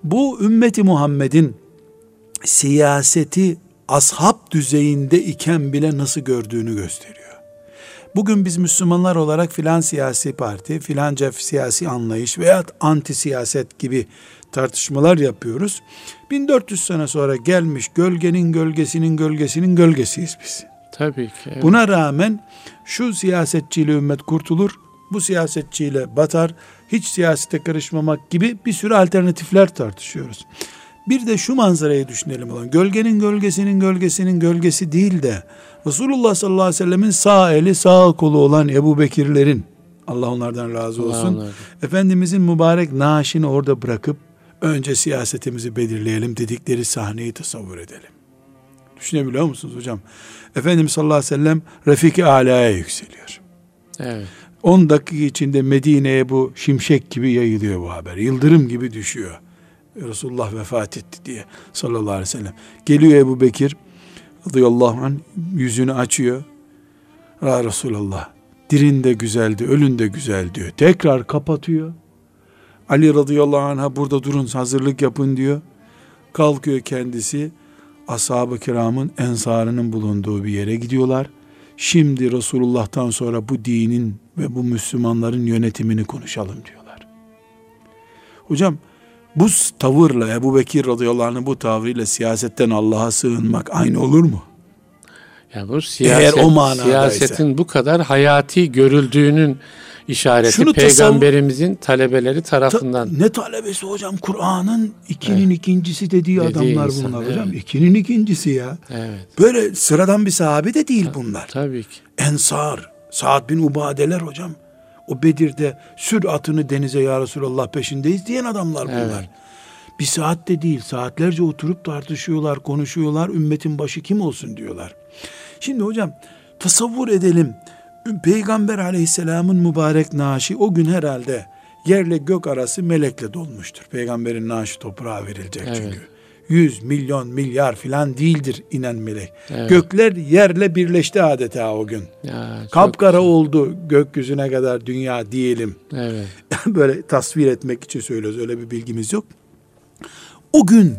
bu ümmeti Muhammed'in siyaseti ashab düzeyinde iken bile nasıl gördüğünü gösteriyor. Bugün biz Müslümanlar olarak filan siyasi parti, filanca siyasi anlayış veya anti siyaset gibi tartışmalar yapıyoruz. 1400 sene sonra gelmiş gölgenin gölgesinin gölgesinin gölgesiyiz biz. Tabii ki. evet. Buna rağmen şu siyasetçiyle ümmet kurtulur, bu siyasetçiyle batar, hiç siyasete karışmamak gibi bir sürü alternatifler tartışıyoruz. Bir de şu manzarayı düşünelim olan gölgenin gölgesinin gölgesinin gölgesi değil de Resulullah sallallahu aleyhi ve sellemin sağ eli sağ kolu olan Ebu Bekirlerin Allah onlardan razı Allah olsun. onlardan. Efendimizin mübarek naaşını orada bırakıp önce siyasetimizi belirleyelim dedikleri sahneyi tasavvur edelim. Düşünebiliyor musunuz hocam? Efendimiz sallallahu aleyhi ve sellem Refik-i Ala'ya yükseliyor. Evet. 10 dakika içinde Medine'ye bu şimşek gibi yayılıyor bu haber. Yıldırım gibi düşüyor. Resulullah vefat etti diye sallallahu aleyhi ve sellem. Geliyor Ebu Bekir radıyallahu anh yüzünü açıyor. Ya Resulallah dirin de güzeldi, ölün de güzel diyor. Tekrar kapatıyor. Ali radıyallahu anh'a burada durun hazırlık yapın diyor. Kalkıyor kendisi ashab-ı kiramın ensarının bulunduğu bir yere gidiyorlar. Şimdi Resulullah'tan sonra bu dinin ve bu Müslümanların yönetimini konuşalım diyorlar. Hocam bu tavırla Ebu Bekir radıyallahu anh'ın bu tavrıyla siyasetten Allah'a sığınmak aynı olur mu? Ya bu siyaset, o manadaysa. siyasetin bu kadar hayati görüldüğünün işareti Şunu peygamberimizin talebeleri Ta- tarafından. ne talebesi hocam? Kur'an'ın ikinin ikincisi dediği Dediği adamlar insan, bunlar hocam. evet. İkinin ikincisi ya. Evet. Böyle sıradan bir sahabe de değil bunlar. Tabii ki. Ensar, Sa'd bin Ubadeler hocam. O Bedir'de sür atını denize ya Resulallah peşindeyiz diyen adamlar bunlar. Evet. Bir saat de değil, saatlerce oturup tartışıyorlar, konuşuyorlar. Ümmetin başı kim olsun diyorlar. Şimdi hocam tasavvur edelim. Peygamber aleyhisselamın mübarek naaşı o gün herhalde yerle gök arası melekle dolmuştur. Peygamberin naaşı toprağa verilecek Evet. çünkü. Yüz milyon milyar filan değildir inen melek. Evet. Gökler yerle birleşti adeta o gün. Ya, Kapkara oldu gökyüzüne kadar dünya diyelim. Evet. Böyle tasvir etmek için söylüyoruz. Öyle bir bilgimiz yok. O gün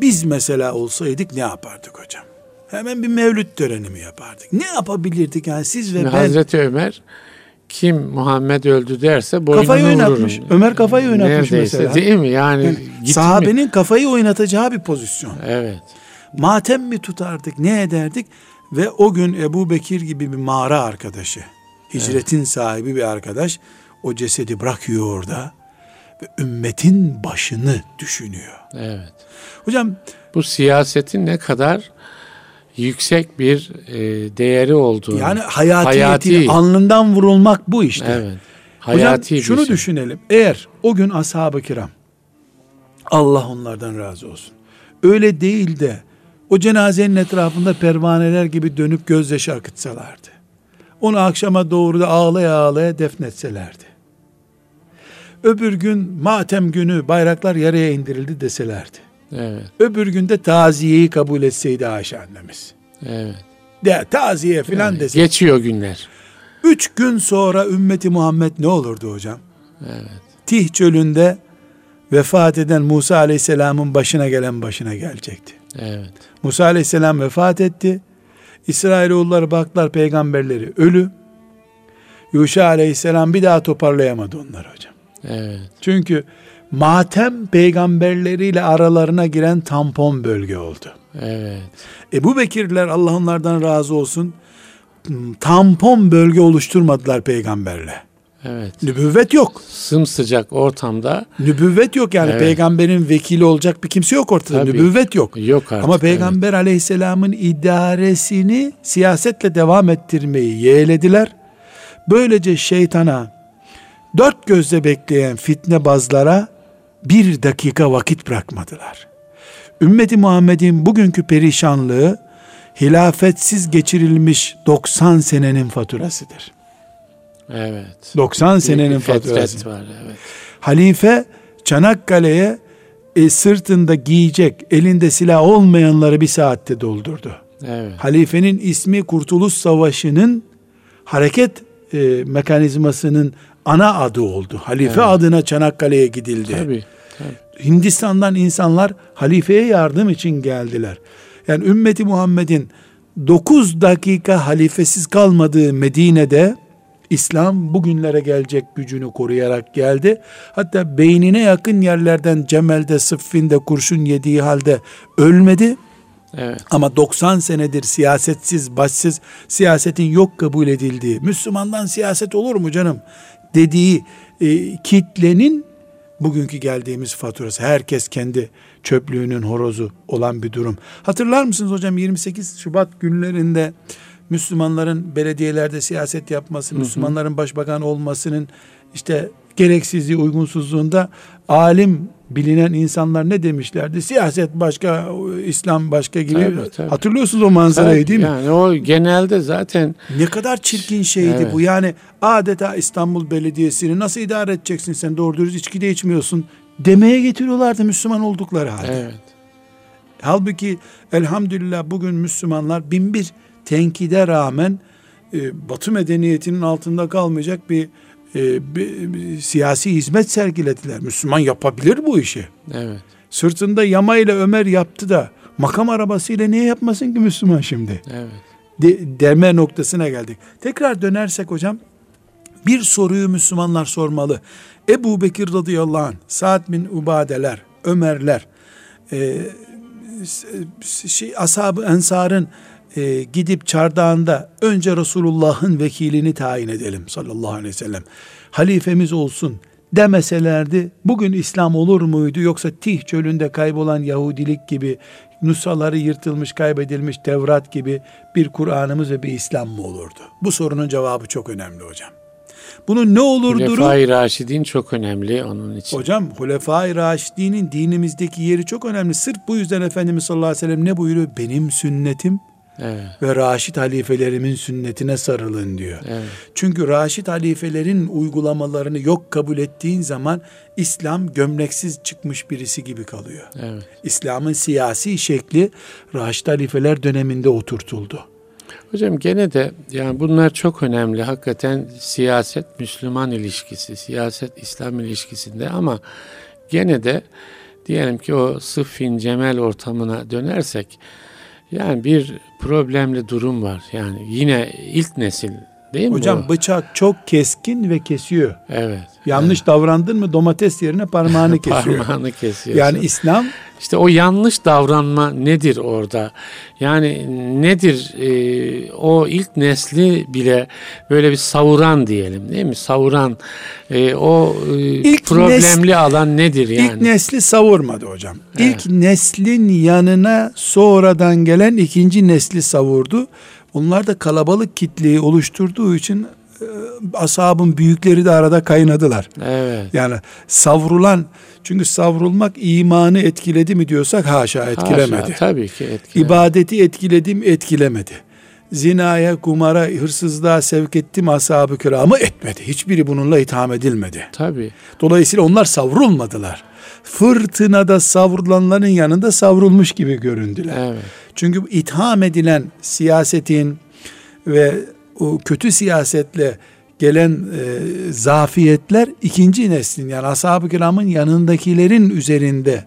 biz mesela olsaydık ne yapardık hocam? Hemen bir mevlüt töreni mi yapardık? Ne yapabilirdik yani siz ve ben? Hazreti Ömer kim Muhammed öldü derse boynunu Kafayı oynatmış. vururum. Ömer kafayı oynatmış Neredeyse, mesela. Değil mi? Yani, Yani gitmi- sahabenin kafayı oynatacağı bir pozisyon. Evet. Matem mi tutardık, ne ederdik? Ve o gün Ebu Bekir gibi bir mağara arkadaşı, hicretin sahibi bir arkadaş, o cesedi bırakıyor orada ve ümmetin başını düşünüyor. Evet. Hocam Bu siyasetin ne kadar yüksek bir e, değeri olduğunu. yani hayatiyeti, Hayati. alnından vurulmak bu işte. Evet. Hocam Hayati bir şunu şey. düşünelim. Eğer o gün ashab-ı kiram Allah onlardan razı olsun. Öyle değil de o cenazenin etrafında pervaneler gibi dönüp gözyaşı akıtsalardı. Onu akşama doğru da ağlaya ağlaya defnetselerdi. Öbür gün matem günü bayraklar yaraya indirildi deselerdi. Evet. Öbür günde taziyeyi kabul etseydi Ayşe annemiz. Evet. De taziye filan Evet. dese. Geçiyor günler. Üç gün sonra ümmeti Muhammed ne olurdu hocam? Evet. Tih çölünde vefat eden Musa aleyhisselamın başına gelen başına gelecekti. Evet. Musa aleyhisselam vefat etti. İsrailoğulları baktılar peygamberleri ölü. Yuşa aleyhisselam bir daha toparlayamadı onları hocam. Evet. Çünkü matem peygamberleriyle aralarına giren tampon bölge oldu. Evet. Ebu Bekirler Allah onlardan razı olsun tampon bölge oluşturmadılar peygamberle. Evet. Nübüvvet yok. Sımsıcak ortamda Nübüvvet yok yani Evet. peygamberin vekili olacak bir kimse yok ortada. Tabii. Nübüvvet yok. yok artık. Ama peygamber aleyhisselamın idaresini siyasetle devam ettirmeyi yeğlediler. Böylece şeytana dört gözle bekleyen fitnebazlara bir dakika vakit bırakmadılar. Ümmeti Muhammed'in bugünkü perişanlığı hilafetsiz geçirilmiş 90 senenin faturasıdır. Evet. 90 senenin faturası. var evet. Halife Çanakkale'ye e, sırtında giyecek, elinde silah olmayanları bir saatte doldurdu. Evet. Halifenin ismi Kurtuluş Savaşı'nın hareket e, mekanizmasının ana adı oldu. Halife Evet. adına Çanakkale'ye gidildi. Tabii. Tabii. Hindistan'dan insanlar halifeye yardım için geldiler. Yani ümmeti Muhammed'in 9 dakika halifesiz kalmadığı Medine'de İslam bugünlere gelecek gücünü koruyarak geldi. Hatta beynine yakın yerlerden Cemel'de, Sıffin'de kurşun yediği halde ölmedi. Evet. Ama 90 senedir siyasetsiz, başsız, siyasetin yok kabul edildiği, Müslümandan siyaset olur mu canım dediği e, kitlenin bugünkü geldiğimiz faturası. Herkes kendi çöplüğünün horozu olan bir durum. Hatırlar mısınız hocam 28 Şubat günlerinde Müslümanların belediyelerde siyaset yapması, Müslümanların başbakan olmasının işte gereksizliği, uygunsuzluğunda alim bilinen insanlar ne demişlerdi? Siyaset başka, İslam başka gibi. Tabii, tabii. Hatırlıyorsunuz o manzarayı Tabii, değil mi? Yani o genelde zaten Ne kadar çirkin şeydi Evet. bu. Yani adeta İstanbul Belediyesi'ni nasıl idare edeceksin sen doğru dürüst içki de içmiyorsun demeye getiriyorlardı Müslüman oldukları halde. evet. Halbuki elhamdülillah bugün Müslümanlar bin bir tenkide rağmen e, Batı medeniyetinin altında kalmayacak bir, e, bir- bir siyasi hizmet sergilediler. Müslüman yapabilir bu işi. Evet. Sırtında yama ile Ömer yaptı da makam arabasıyla niye yapmasın ki Müslüman şimdi? Evet. de, deme noktasına geldik. Tekrar dönersek hocam bir soruyu Müslümanlar sormalı. Ebu Bekir radıyallahu anh, Sa'd bin Ubadeler, Ömerler, e, s- şey, ashab-ı ensarın e, gidip çardağında önce Resulullah'ın vekilini tayin edelim sallallahu aleyhi ve sellem. Halifemiz olsun demeselerdi bugün İslam olur muydu yoksa Tih çölünde kaybolan Yahudilik gibi nusraları yırtılmış kaybedilmiş Tevrat gibi bir Kur'an'ımız ve bir İslam mı olurdu? Bu sorunun cevabı çok önemli hocam. Bunun ne olur durum? Hulefai Raşidin çok önemli onun için. Hocam Hulefai Raşidinin dinimizdeki yeri çok önemli. Sırf bu yüzden Efendimiz sallallahu aleyhi ve sellem ne buyuruyor? Benim sünnetim Evet. ve Raşid halifelerimin sünnetine sarılın diyor. Evet. Çünkü Raşid halifelerin uygulamalarını yok kabul ettiğin zaman İslam gömleksiz çıkmış birisi gibi kalıyor. Evet. İslam'ın siyasi şekli Raşid halifeler döneminde oturtuldu. Hocam gene de yani bunlar çok önemli. Hakikaten siyaset Müslüman ilişkisi, siyaset İslam ilişkisinde ama gene de diyelim ki o Sıffin Cemel ortamına dönersek yani bir problemli durum var. Yani yine ilk nesil değil mi Hocam bu? bıçak çok keskin ve kesiyor. Evet. Yanlış davrandın mı domates yerine parmağını kesiyor. Parmağını kesiyor. Yani İslam İşte o yanlış davranma nedir orada? Yani nedir e, o ilk nesli bile böyle bir savuran diyelim değil mi? Savuran e, o e, İlk problemli nes- alan nedir yani? İlk nesli savurmadı hocam. Evet. İlk neslin yanına sonradan gelen ikinci nesli savurdu. Onlar da kalabalık kitleyi oluşturduğu için e, ashabın büyükleri de arada kaynadılar. evet. Yani savrulan çünkü savrulmak imanı etkiledi mi diyorsak haşa etkilemedi. Haşa, tabii ki etkiledi. İbadeti etkiledi mi etkilemedi. Zinaya, kumara, hırsızlığa sevk etti mi ashab-ı kiramı etmedi. Hiçbiri bununla itham edilmedi. Tabii. Dolayısıyla onlar savrulmadılar. Fırtınada savrulanların yanında savrulmuş gibi göründüler. Evet. Çünkü itham edilen siyasetin ve o kötü siyasetle gelen e, zafiyetler ikinci neslin yani ashab-ı kiramın yanındakilerin üzerinde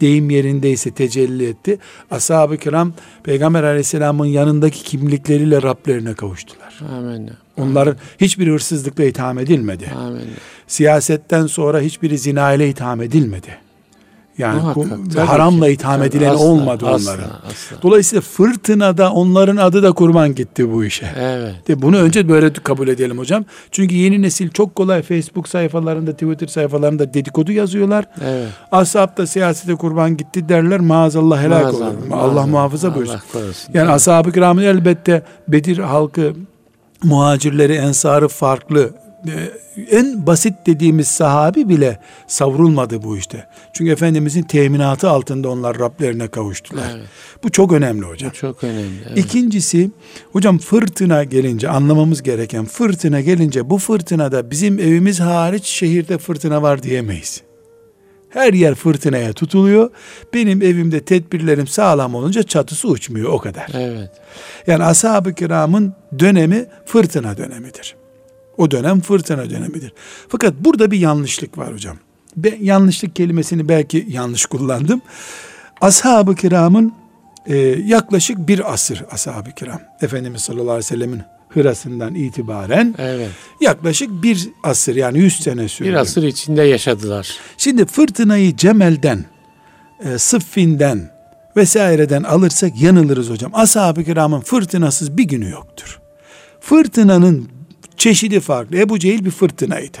deyim yerindeyse tecelli etti. Ashab-ı kiram Peygamber aleyhisselamın yanındaki kimlikleriyle Rablerine kavuştular. Amin. Onların hiçbir hırsızlıkla itham edilmedi. Amin. Siyasetten sonra hiçbiri zina ile itham edilmedi. Yani Muhakkak, tabii haramla ki. itham Tabii, edilen asla, olmadı asla, onların. asla. Dolayısıyla fırtınada onların adı da kurban gitti bu işe. Evet. De bunu önce böyle kabul edelim hocam. Çünkü yeni nesil çok kolay Facebook sayfalarında, Twitter sayfalarında dedikodu yazıyorlar. Evet. Ashab da siyasete kurban gitti derler maazallah helak Maazallah, olur. Allah maazallah. muhafaza buyursun. Allah. Yani Tabii. ashab-ı kiramın elbette Bedir halkı muhacirleri, ensarı farklı en basit dediğimiz sahabi bile savrulmadı bu işte. Çünkü Efendimizin teminatı altında onlar Rablerine kavuştular. Evet. Bu çok önemli hocam. Bu çok önemli. Evet. İkincisi hocam fırtına gelince anlamamız gereken fırtına gelince bu fırtınada bizim evimiz hariç şehirde fırtına var diyemeyiz. Her yer fırtınaya tutuluyor. Benim evimde tedbirlerim sağlam olunca çatısı uçmuyor o kadar. Evet. Yani ashab-ı kiramın dönemi fırtına dönemidir. O dönem fırtına dönemidir. Fakat burada bir yanlışlık var hocam. Ben yanlışlık kelimesini belki yanlış kullandım. Ashab-ı kiramın e, yaklaşık bir asır ashab-ı kiram. Efendimiz sallallahu aleyhi ve sellemin hırasından itibaren evet. yaklaşık bir asır yani yüz sene sürdü. Bir asır içinde yaşadılar. Şimdi fırtınayı Cemel'den, e, Sıffin'den vesaireden alırsak yanılırız hocam. Ashab-ı kiramın fırtınasız bir günü yoktur. Fırtınanın çeşidi farklı. Ebu Cehil bir fırtınaydı.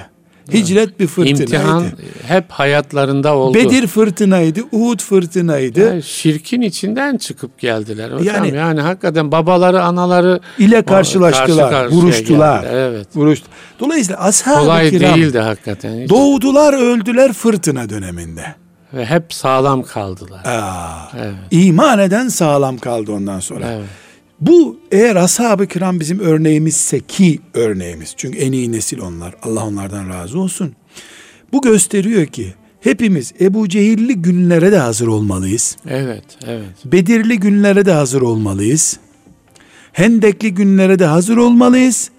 Hicret bir fırtınaydı. İmtihan hep hayatlarında oldu. Bedir fırtınaydı, Uhud fırtınaydı. Yani şirkin içinden çıkıp geldiler. Hocam yani, yani hakikaten babaları, anaları ile karşılaştılar, karşı vuruştular. Evet. Vuruştu. Dolayısıyla ashab-ı Kolay kiram değildi hakikaten. Hiç. Doğdular, öldüler fırtına döneminde. Ve hep sağlam kaldılar. Aa, evet. İman eden sağlam kaldı ondan sonra. Evet. Bu eğer ashab-ı kiram bizim örneğimizse ki örneğimiz. Çünkü en iyi nesil onlar. Allah onlardan razı olsun. Bu gösteriyor ki hepimiz Ebu Cehilli günlere de hazır olmalıyız. Evet, evet. Bedirli günlere de hazır olmalıyız. Hendekli günlere de hazır olmalıyız.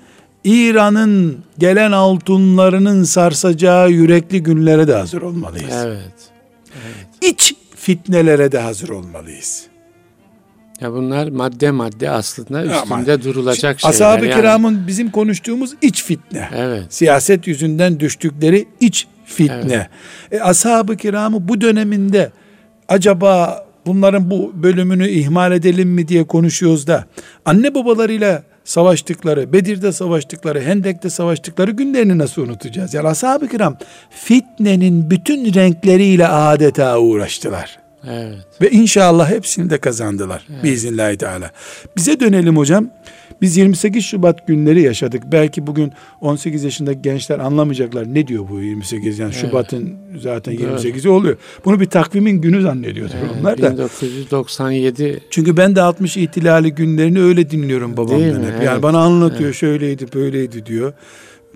İran'ın gelen altınlarının sarsacağı yürekli günlere de hazır olmalıyız. Evet. evet. İç fitnelere de hazır olmalıyız. Ya bunlar madde madde aslında üstünde Ama, durulacak şeyler. Ashab-ı yani. kiramın bizim konuştuğumuz iç fitne. Evet. Siyaset yüzünden düştükleri iç fitne. Evet. E, ashab-ı kiramı bu döneminde acaba bunların bu bölümünü ihmal edelim mi diye konuşuyoruz da anne babalarıyla savaştıkları, Bedir'de savaştıkları, Hendek'te savaştıkları günlerini nasıl unutacağız? Yani ashab-ı kiram fitnenin bütün renkleriyle adeta uğraştılar. Evet. Ve inşallah hepsini de kazandılar. Evet. Biiznillahü teala. Bize dönelim hocam. Biz 28 Şubat günleri yaşadık. Belki bugün 18 yaşındaki gençler anlamayacaklar. Ne diyor bu 28? Yani evet. Şubat'ın zaten 28'i evet. oluyor. Bunu bir takvimin günü zannediyordur evet, onlar da. 1997. Çünkü ben de 60 ihtilali günlerini öyle dinliyorum babamdan hep. Evet. Yani bana anlatıyor evet. şöyleydi böyleydi diyor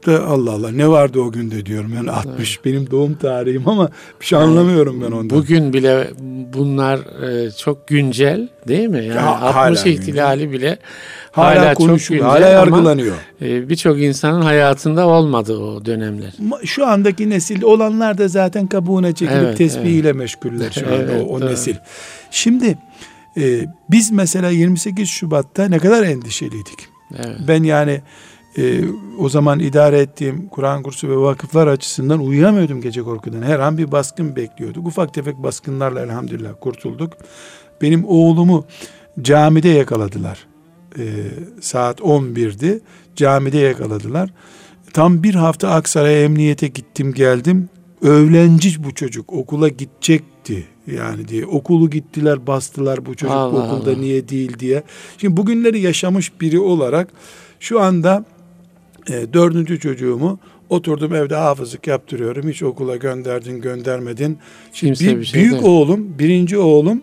da Allah Allah ne vardı o günde diyorum. Yani 60 evet. benim doğum tarihim ama bir şey anlamıyorum ben ondan. Bugün bile bunlar e, çok güncel değil mi? Yani ya, 60 ihtilali bile hala, hala güncel hala yargılanıyor. E, Birçok insanın hayatında olmadı o dönemler. Şu andaki nesil olanlar da zaten kabuğuna çekilip evet, tesbihiyle evet. meşguller şu anda evet, o, o nesil. Şimdi e, biz mesela 28 Şubat'ta ne kadar endişeliydik. Evet. Ben yani e, o zaman idare ettiğim Kur'an kursu ve vakıflar açısından uyuyamıyordum gece korkudan. Her an bir baskın bekliyorduk. Ufak tefek baskınlarla elhamdülillah kurtulduk. Benim oğlumu camide yakaladılar. E, saat 11'di. Camide yakaladılar. Tam bir hafta Aksaray'a emniyete gittim geldim. Öğlenci bu çocuk okula gidecekti yani diye okulu gittiler bastılar bu çocuk Allah okulda Allah. niye değil diye. Şimdi bugünleri yaşamış biri olarak şu anda e, dördüncü çocuğumu oturdum evde hafızlık yaptırıyorum. Hiç okula gönderdin göndermedin. Şimdi bir, bir şey büyük değil. oğlum, birinci oğlum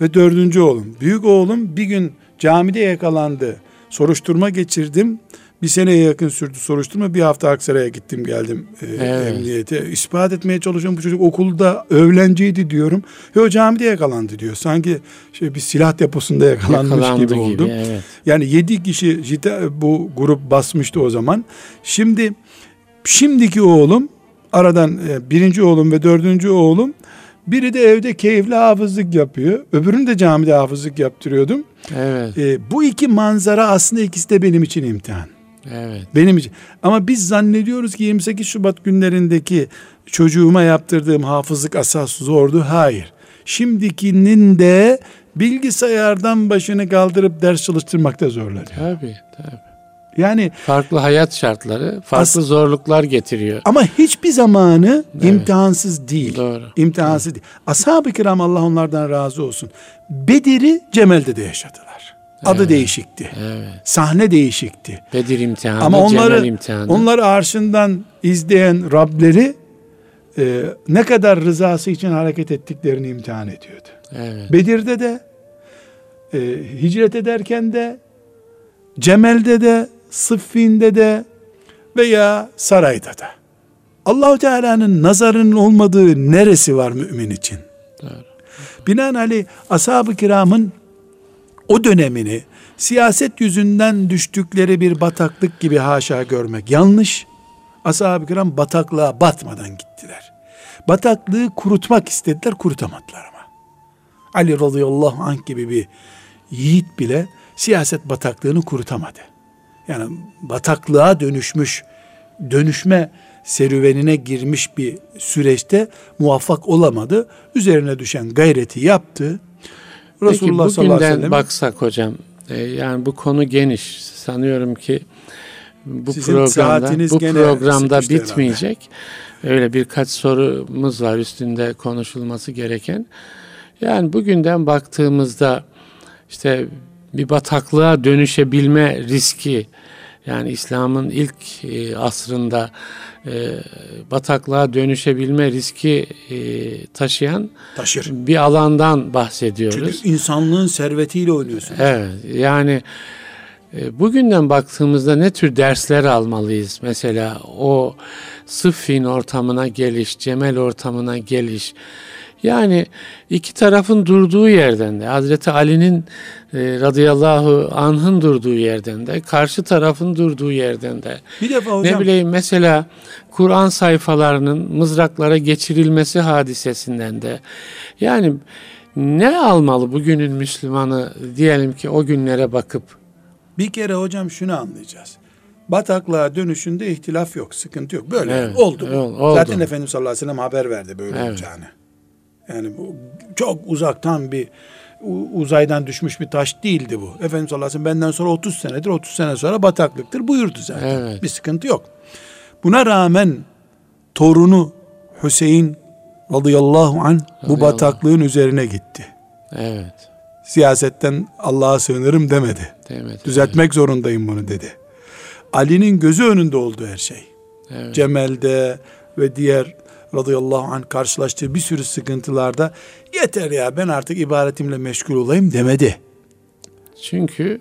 ve dördüncü oğlum. Büyük oğlum bir gün camide yakalandı. Soruşturma geçirdim. Bir seneye yakın sürdü soruşturma. Bir hafta Aksaray'a gittim geldim e, evet. emniyete. İspat etmeye çalışıyorum bu çocuk okulda öğlenciydi diyorum. Yo camide yakalandı diyor. Sanki şey bir silah deposunda yakalanmış Yakalandı gibi oldum. Gibi, evet. Yani yedi kişi bu grup basmıştı o zaman. Şimdi şimdiki oğlum aradan e, birinci oğlum ve dördüncü oğlum biri de evde keyifli hafızlık yapıyor. Öbürünü de camide hafızlık yaptırıyordum. Evet. E, bu iki manzara aslında ikisi de benim için imtihan. Evet. Benim için. Ama biz zannediyoruz ki 28 Şubat günlerindeki çocuğuma yaptırdığım hafızlık asas zordu. Hayır. Şimdikinin de bilgisayardan başını kaldırıp ders çalıştırmakta zorlanıyor. Tabii, tabii. Yani farklı hayat şartları, farklı as- zorluklar getiriyor. Ama hiçbir zamanı evet. imtihansız değil. Doğru. İmtihansız evet. değil. Ashab-ı kiram Allah onlardan razı olsun. Bedir'i Cemel'de de yaşadılar. Adı Evet. değişikti. Evet. Sahne değişikti. Bedir imtihanı, Ama onları imtihanı. onları arşından izleyen Rableri e, ne kadar rızası için hareket ettiklerini imtihan ediyordu. Evet. Bedir'de de e, hicret ederken de Cemel'de de Sıffin'de de veya sarayda da Allahu Teala'nın nazarının olmadığı neresi var mümin için? Doğru. Binaenaleyh ashab-ı kiramın o dönemini siyaset yüzünden düştükleri bir bataklık gibi haşa görmek yanlış. Ashab-ı kiram bataklığa batmadan gittiler. Bataklığı kurutmak istediler, kurutamadılar ama. Ali radıyallahu anh gibi bir yiğit bile siyaset bataklığını kurutamadı. Yani bataklığa dönüşmüş, dönüşme serüvenine girmiş bir süreçte muvaffak olamadı. Üzerine düşen gayreti yaptı. Resulullah Peki sallallahu aleyhi ve sellem baksak hocam, e, yani bu konu geniş. Sanıyorum ki bu Sizin programda bu programda bitmeyecek. Öyle birkaç sorumuz var üstünde konuşulması gereken. Yani bugünden baktığımızda işte bir bataklığa dönüşebilme riski yani İslam'ın ilk e, asrında e, bataklığa dönüşebilme riski e, taşıyan taşır. bir alandan bahsediyoruz. Çünkü insanlığın servetiyle oynuyorsun. Evet yani e, bugünden baktığımızda ne tür dersler almalıyız? Mesela o Sıffin ortamına geliş, Cemel ortamına geliş. Yani iki tarafın durduğu yerden de Hazreti Ali'nin e, radıyallahu anh'ın durduğu yerden de karşı tarafın durduğu yerden de Bir defa hocam ne bileyim mesela Kur'an sayfalarının mızraklara geçirilmesi hadisesinden de yani ne almalı bugünün Müslümanı diyelim ki o günlere bakıp bir kere hocam şunu anlayacağız. Bataklığa dönüşünde ihtilaf yok, sıkıntı yok. Böyle Evet, oldu. evet, oldu. Zaten Efendimiz sallallahu aleyhi ve sellem haber verdi böyle Evet. olacağını. Yani bu çok uzaktan bir uzaydan düşmüş bir taş değildi bu. Efendimiz sallallahu aleyhi ve sellem benden sonra 30 senedir, 30 sene sonra bataklıktır buyurdu zaten. Evet. Bir sıkıntı yok. Buna rağmen torunu Hüseyin radıyallahu an bu bataklığın üzerine gitti. evet Siyasetten Allah'a sığınırım demedi. demedi. Düzeltmek zorundayım bunu dedi. Ali'nin gözü önünde oldu her şey. Evet. Cemel'de ve diğer radıyallahu anh karşılaştığı bir sürü sıkıntılarda yeter ya ben artık ibaretimle meşgul olayım demedi. Çünkü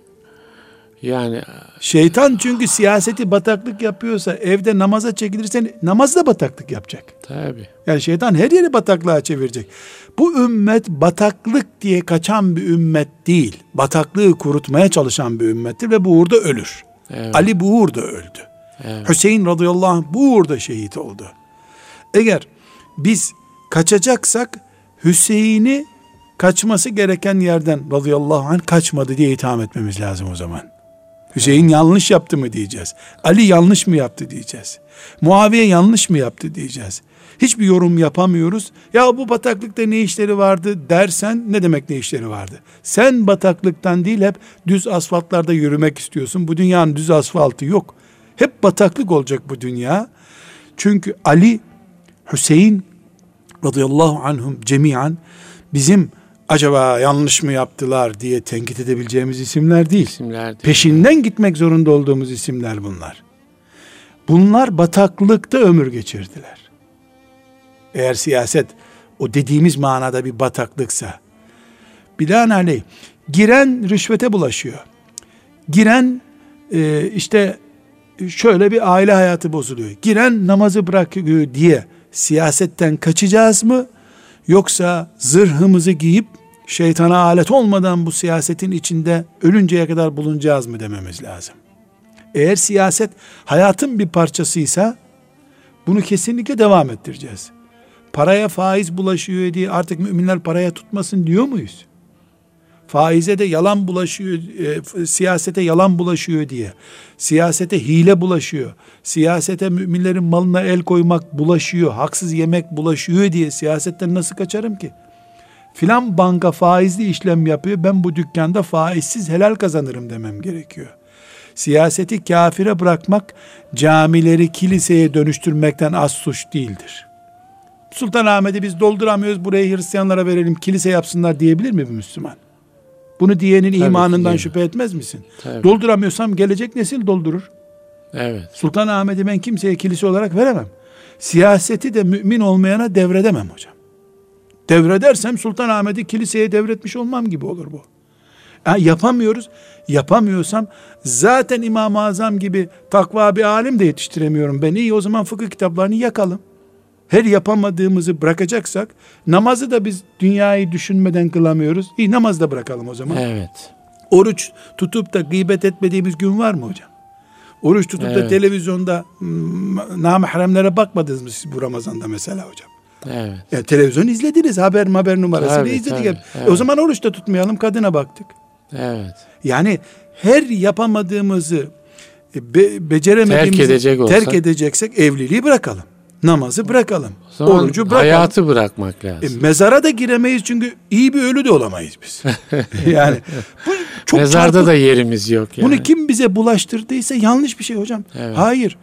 yani Şeytan çünkü siyaseti bataklık yapıyorsa evde namaza çekilirsen namazda bataklık yapacak. tabi Yani şeytan her yeri bataklığa çevirecek. Bu ümmet bataklık diye kaçan bir ümmet değil. Bataklığı kurutmaya çalışan bir ümmettir ve bu uğurda ölür. evet, Ali bu uğurda öldü. evet, Hüseyin radıyallahu anh bu uğurda şehit oldu. Eğer biz kaçacaksak Hüseyin'i kaçması gereken yerden radıyallahu anh kaçmadı diye itham etmemiz lazım o zaman. Hüseyin yanlış yaptı mı diyeceğiz. Ali yanlış mı yaptı diyeceğiz. Muaviye yanlış mı yaptı diyeceğiz. Hiçbir yorum yapamıyoruz. Ya bu bataklıkta ne işleri vardı dersen ne demek ne işleri vardı? Sen bataklıktan değil hep düz asfaltlarda yürümek istiyorsun. Bu dünyanın düz asfaltı yok. Hep bataklık olacak bu dünya. Çünkü Ali, Hüseyin radıyallahu anhum cemiyan bizim acaba yanlış mı yaptılar diye tenkit edebileceğimiz isimler değil. isimler değil. Peşinden gitmek zorunda olduğumuz isimler bunlar. Bunlar bataklıkta ömür geçirdiler. Eğer siyaset o dediğimiz manada bir bataklıksa, binaenaleyh giren rüşvete bulaşıyor. Giren e, işte şöyle bir aile hayatı bozuluyor. Giren namazı bırakıyor diye siyasetten kaçacağız mı? Yoksa zırhımızı giyip şeytana alet olmadan bu siyasetin içinde ölünceye kadar bulunacağız mı dememiz lazım. Eğer siyaset hayatın bir parçasıysa bunu kesinlikle devam ettireceğiz. Paraya faiz bulaşıyor diye artık müminler paraya tutmasın diyor muyuz? Faize de yalan bulaşıyor, e, siyasete yalan bulaşıyor diye, siyasete hile bulaşıyor, siyasete müminlerin malına el koymak bulaşıyor, haksız yemek bulaşıyor diye siyasetten nasıl kaçarım ki? Filan banka faizli işlem yapıyor, ben bu dükkanda faizsiz helal kazanırım demem gerekiyor. Siyaseti kafire bırakmak, camileri kiliseye dönüştürmekten az suç değildir. Sultanahmet'i biz dolduramıyoruz, burayı Hristiyanlara verelim, kilise yapsınlar diyebilir mi bir Müslüman? Bunu diyenin Tabii imanından şüphe etmez misin? Tabii. Dolduramıyorsam gelecek nesil doldurur. Evet. Sultanahmet'i ben kimseye kilise olarak veremem. Siyaseti de mümin olmayana devredemem hocam. Devredersem Sultanahmet'i kiliseye devretmiş olmam gibi olur bu. Ha, yapamıyoruz. Yapamıyorsam zaten İmam-ı Azam gibi takva bir alim de yetiştiremiyorum. Ben iyi o zaman fıkıh kitaplarını yakalım. Her yapamadığımızı bırakacaksak namazı da biz dünyayı düşünmeden kılamıyoruz. İyi namazı da bırakalım o zaman. Evet. Oruç tutup da gıybet etmediğimiz gün var mı hocam? Oruç tutup da Evet. televizyonda mm, namahremlere bakmadınız mı siz bu Ramazan'da mesela hocam? Evet. Ya televizyon izlediniz haber haber numarasını Tabii, izledik tabii, hep. evet. E o zaman oruç da tutmayalım kadına baktık. Evet. Yani her yapamadığımızı e, be, beceremediğimizi Terk edecek olsak- terk edeceksek evliliği bırakalım. Namazı bırakalım. O zaman Orucu bırakalım. hayatı bırakmak E, lazım. mezara da giremeyiz çünkü iyi bir ölü de olamayız biz. yani bu çok Mezarda çarpık. da yerimiz yok yani. Bunu kim bize bulaştırdıysa yanlış bir şey hocam. Evet. Hayır.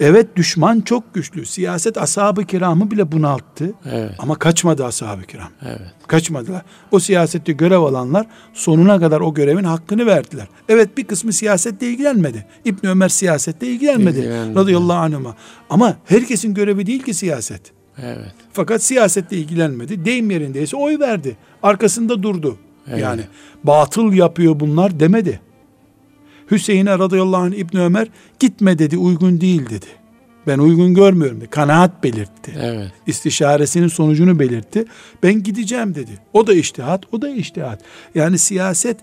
Evet düşman çok güçlü. Siyaset ashab-ı kiramı bile bunalttı. Evet. Ama kaçmadı ashab-ı kiram. Evet. Kaçmadılar. O siyasette görev alanlar sonuna kadar o görevin hakkını verdiler. Evet bir kısmı siyasetle ilgilenmedi. İbn Ömer siyasetle ilgilenmedi. İlgilenmedi. Radıyallahu anhuma. Ama herkesin görevi değil ki siyaset. Evet. Fakat siyasetle ilgilenmedi. Deyim yerindeyse oy verdi. Arkasında durdu. Evet. Yani batıl yapıyor bunlar demedi. Hüseyin'e radıyallahu anh İbni Ömer gitme dedi uygun değil dedi. Ben uygun görmüyorum dedi. Kanaat belirtti. Evet. İstişaresinin sonucunu belirtti. Ben gideceğim dedi. O da iştihat, o da iştihat. Yani siyaset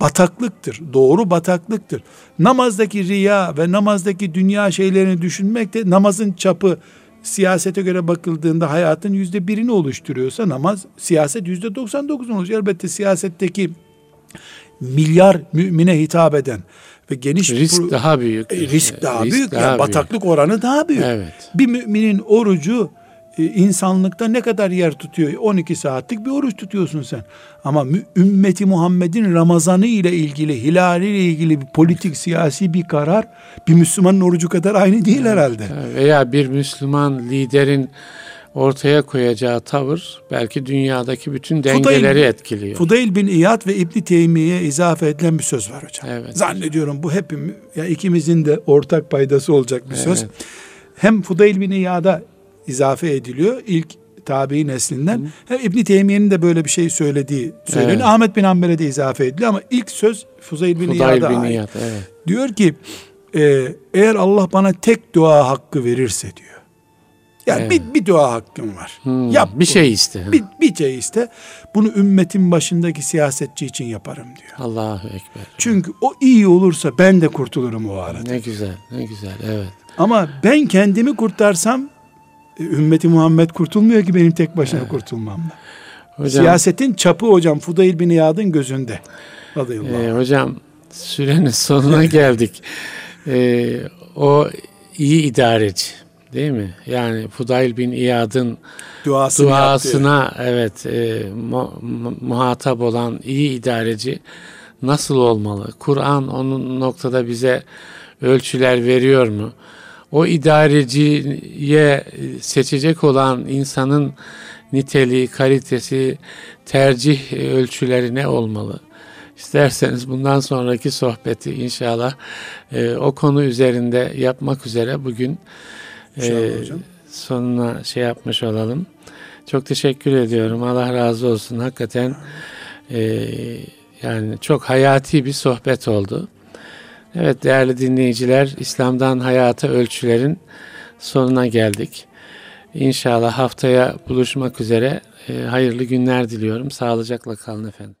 bataklıktır. Doğru bataklıktır. Namazdaki riya ve namazdaki dünya şeylerini düşünmek de namazın çapı siyasete göre bakıldığında hayatın yüzde birini oluşturuyorsa namaz siyaset yüzde 99 olacak. Elbette siyasetteki milyar mümine hitap eden ve geniş Risk pro- daha büyük. e, risk daha Risk büyük. daha yani büyük. bataklık oranı daha büyük. Evet. Bir müminin orucu e, insanlıkta ne kadar yer tutuyor? 12 saatlik bir oruç tutuyorsun sen. Ama ümmeti Muhammed'in Ramazanı ile ilgili, hilali ile ilgili bir politik, siyasi bir karar bir Müslümanın orucu kadar aynı değil herhalde. Veya bir Müslüman liderin ortaya koyacağı tavır belki dünyadaki bütün dengeleri etkiliyor. Fudayl bin İyad ve İbni Teymiye'ye izafe edilen bir söz var hocam. Evet. Zannediyorum bu hepim ya ikimizin de ortak paydası olacak bir söz. Evet. Hem Fudayl bin İyad'a izafe ediliyor ilk tabi neslinden. Hem İbni Teymiye'nin de böyle bir şey söylediği söyleniyor. Evet. Ahmet bin Hanbel'e de izafe ediliyor ama ilk söz Fudayl bin Fudayl İyad'a bin. İyad, evet. Diyor ki e, eğer Allah bana tek dua hakkı verirse diyor. Yani Evet. bir, bir dua hakkım var. Hmm, Yap bir bunu. şey iste. Bir, bir şey iste. Bunu ümmetin başındaki siyasetçi için yaparım diyor. Allahu Ekber. Çünkü o iyi olursa ben de kurtulurum o arada. Ne güzel, ne güzel. Evet. Ama ben kendimi kurtarsam e, ümmeti Muhammed kurtulmuyor ki benim tek başına kurtulmamla. Hocam, Siyasetin çapı hocam Fudayl bin İyad'ın gözünde. Radıyallahu e, hocam sürenin sonuna geldik. E, o iyi idareci değil mi? Yani Fudayl bin İyad'ın Duasını yaptı. duasına evet e, mu- mu- muhatap olan iyi idareci nasıl olmalı? Kur'an onun noktada bize ölçüler veriyor mu? O idareciye seçecek olan insanın niteliği, kalitesi, tercih ölçüleri ne olmalı? İsterseniz bundan sonraki sohbeti inşallah e, o konu üzerinde yapmak üzere bugün e, hocam. sonuna şey yapmış olalım. Çok teşekkür ediyorum. Allah razı olsun. Hakikaten e, yani çok hayati bir sohbet oldu. Evet değerli dinleyiciler, İslam'dan hayata ölçülerin sonuna geldik. İnşallah haftaya buluşmak üzere. E, hayırlı günler diliyorum. Sağlıcakla kalın efendim.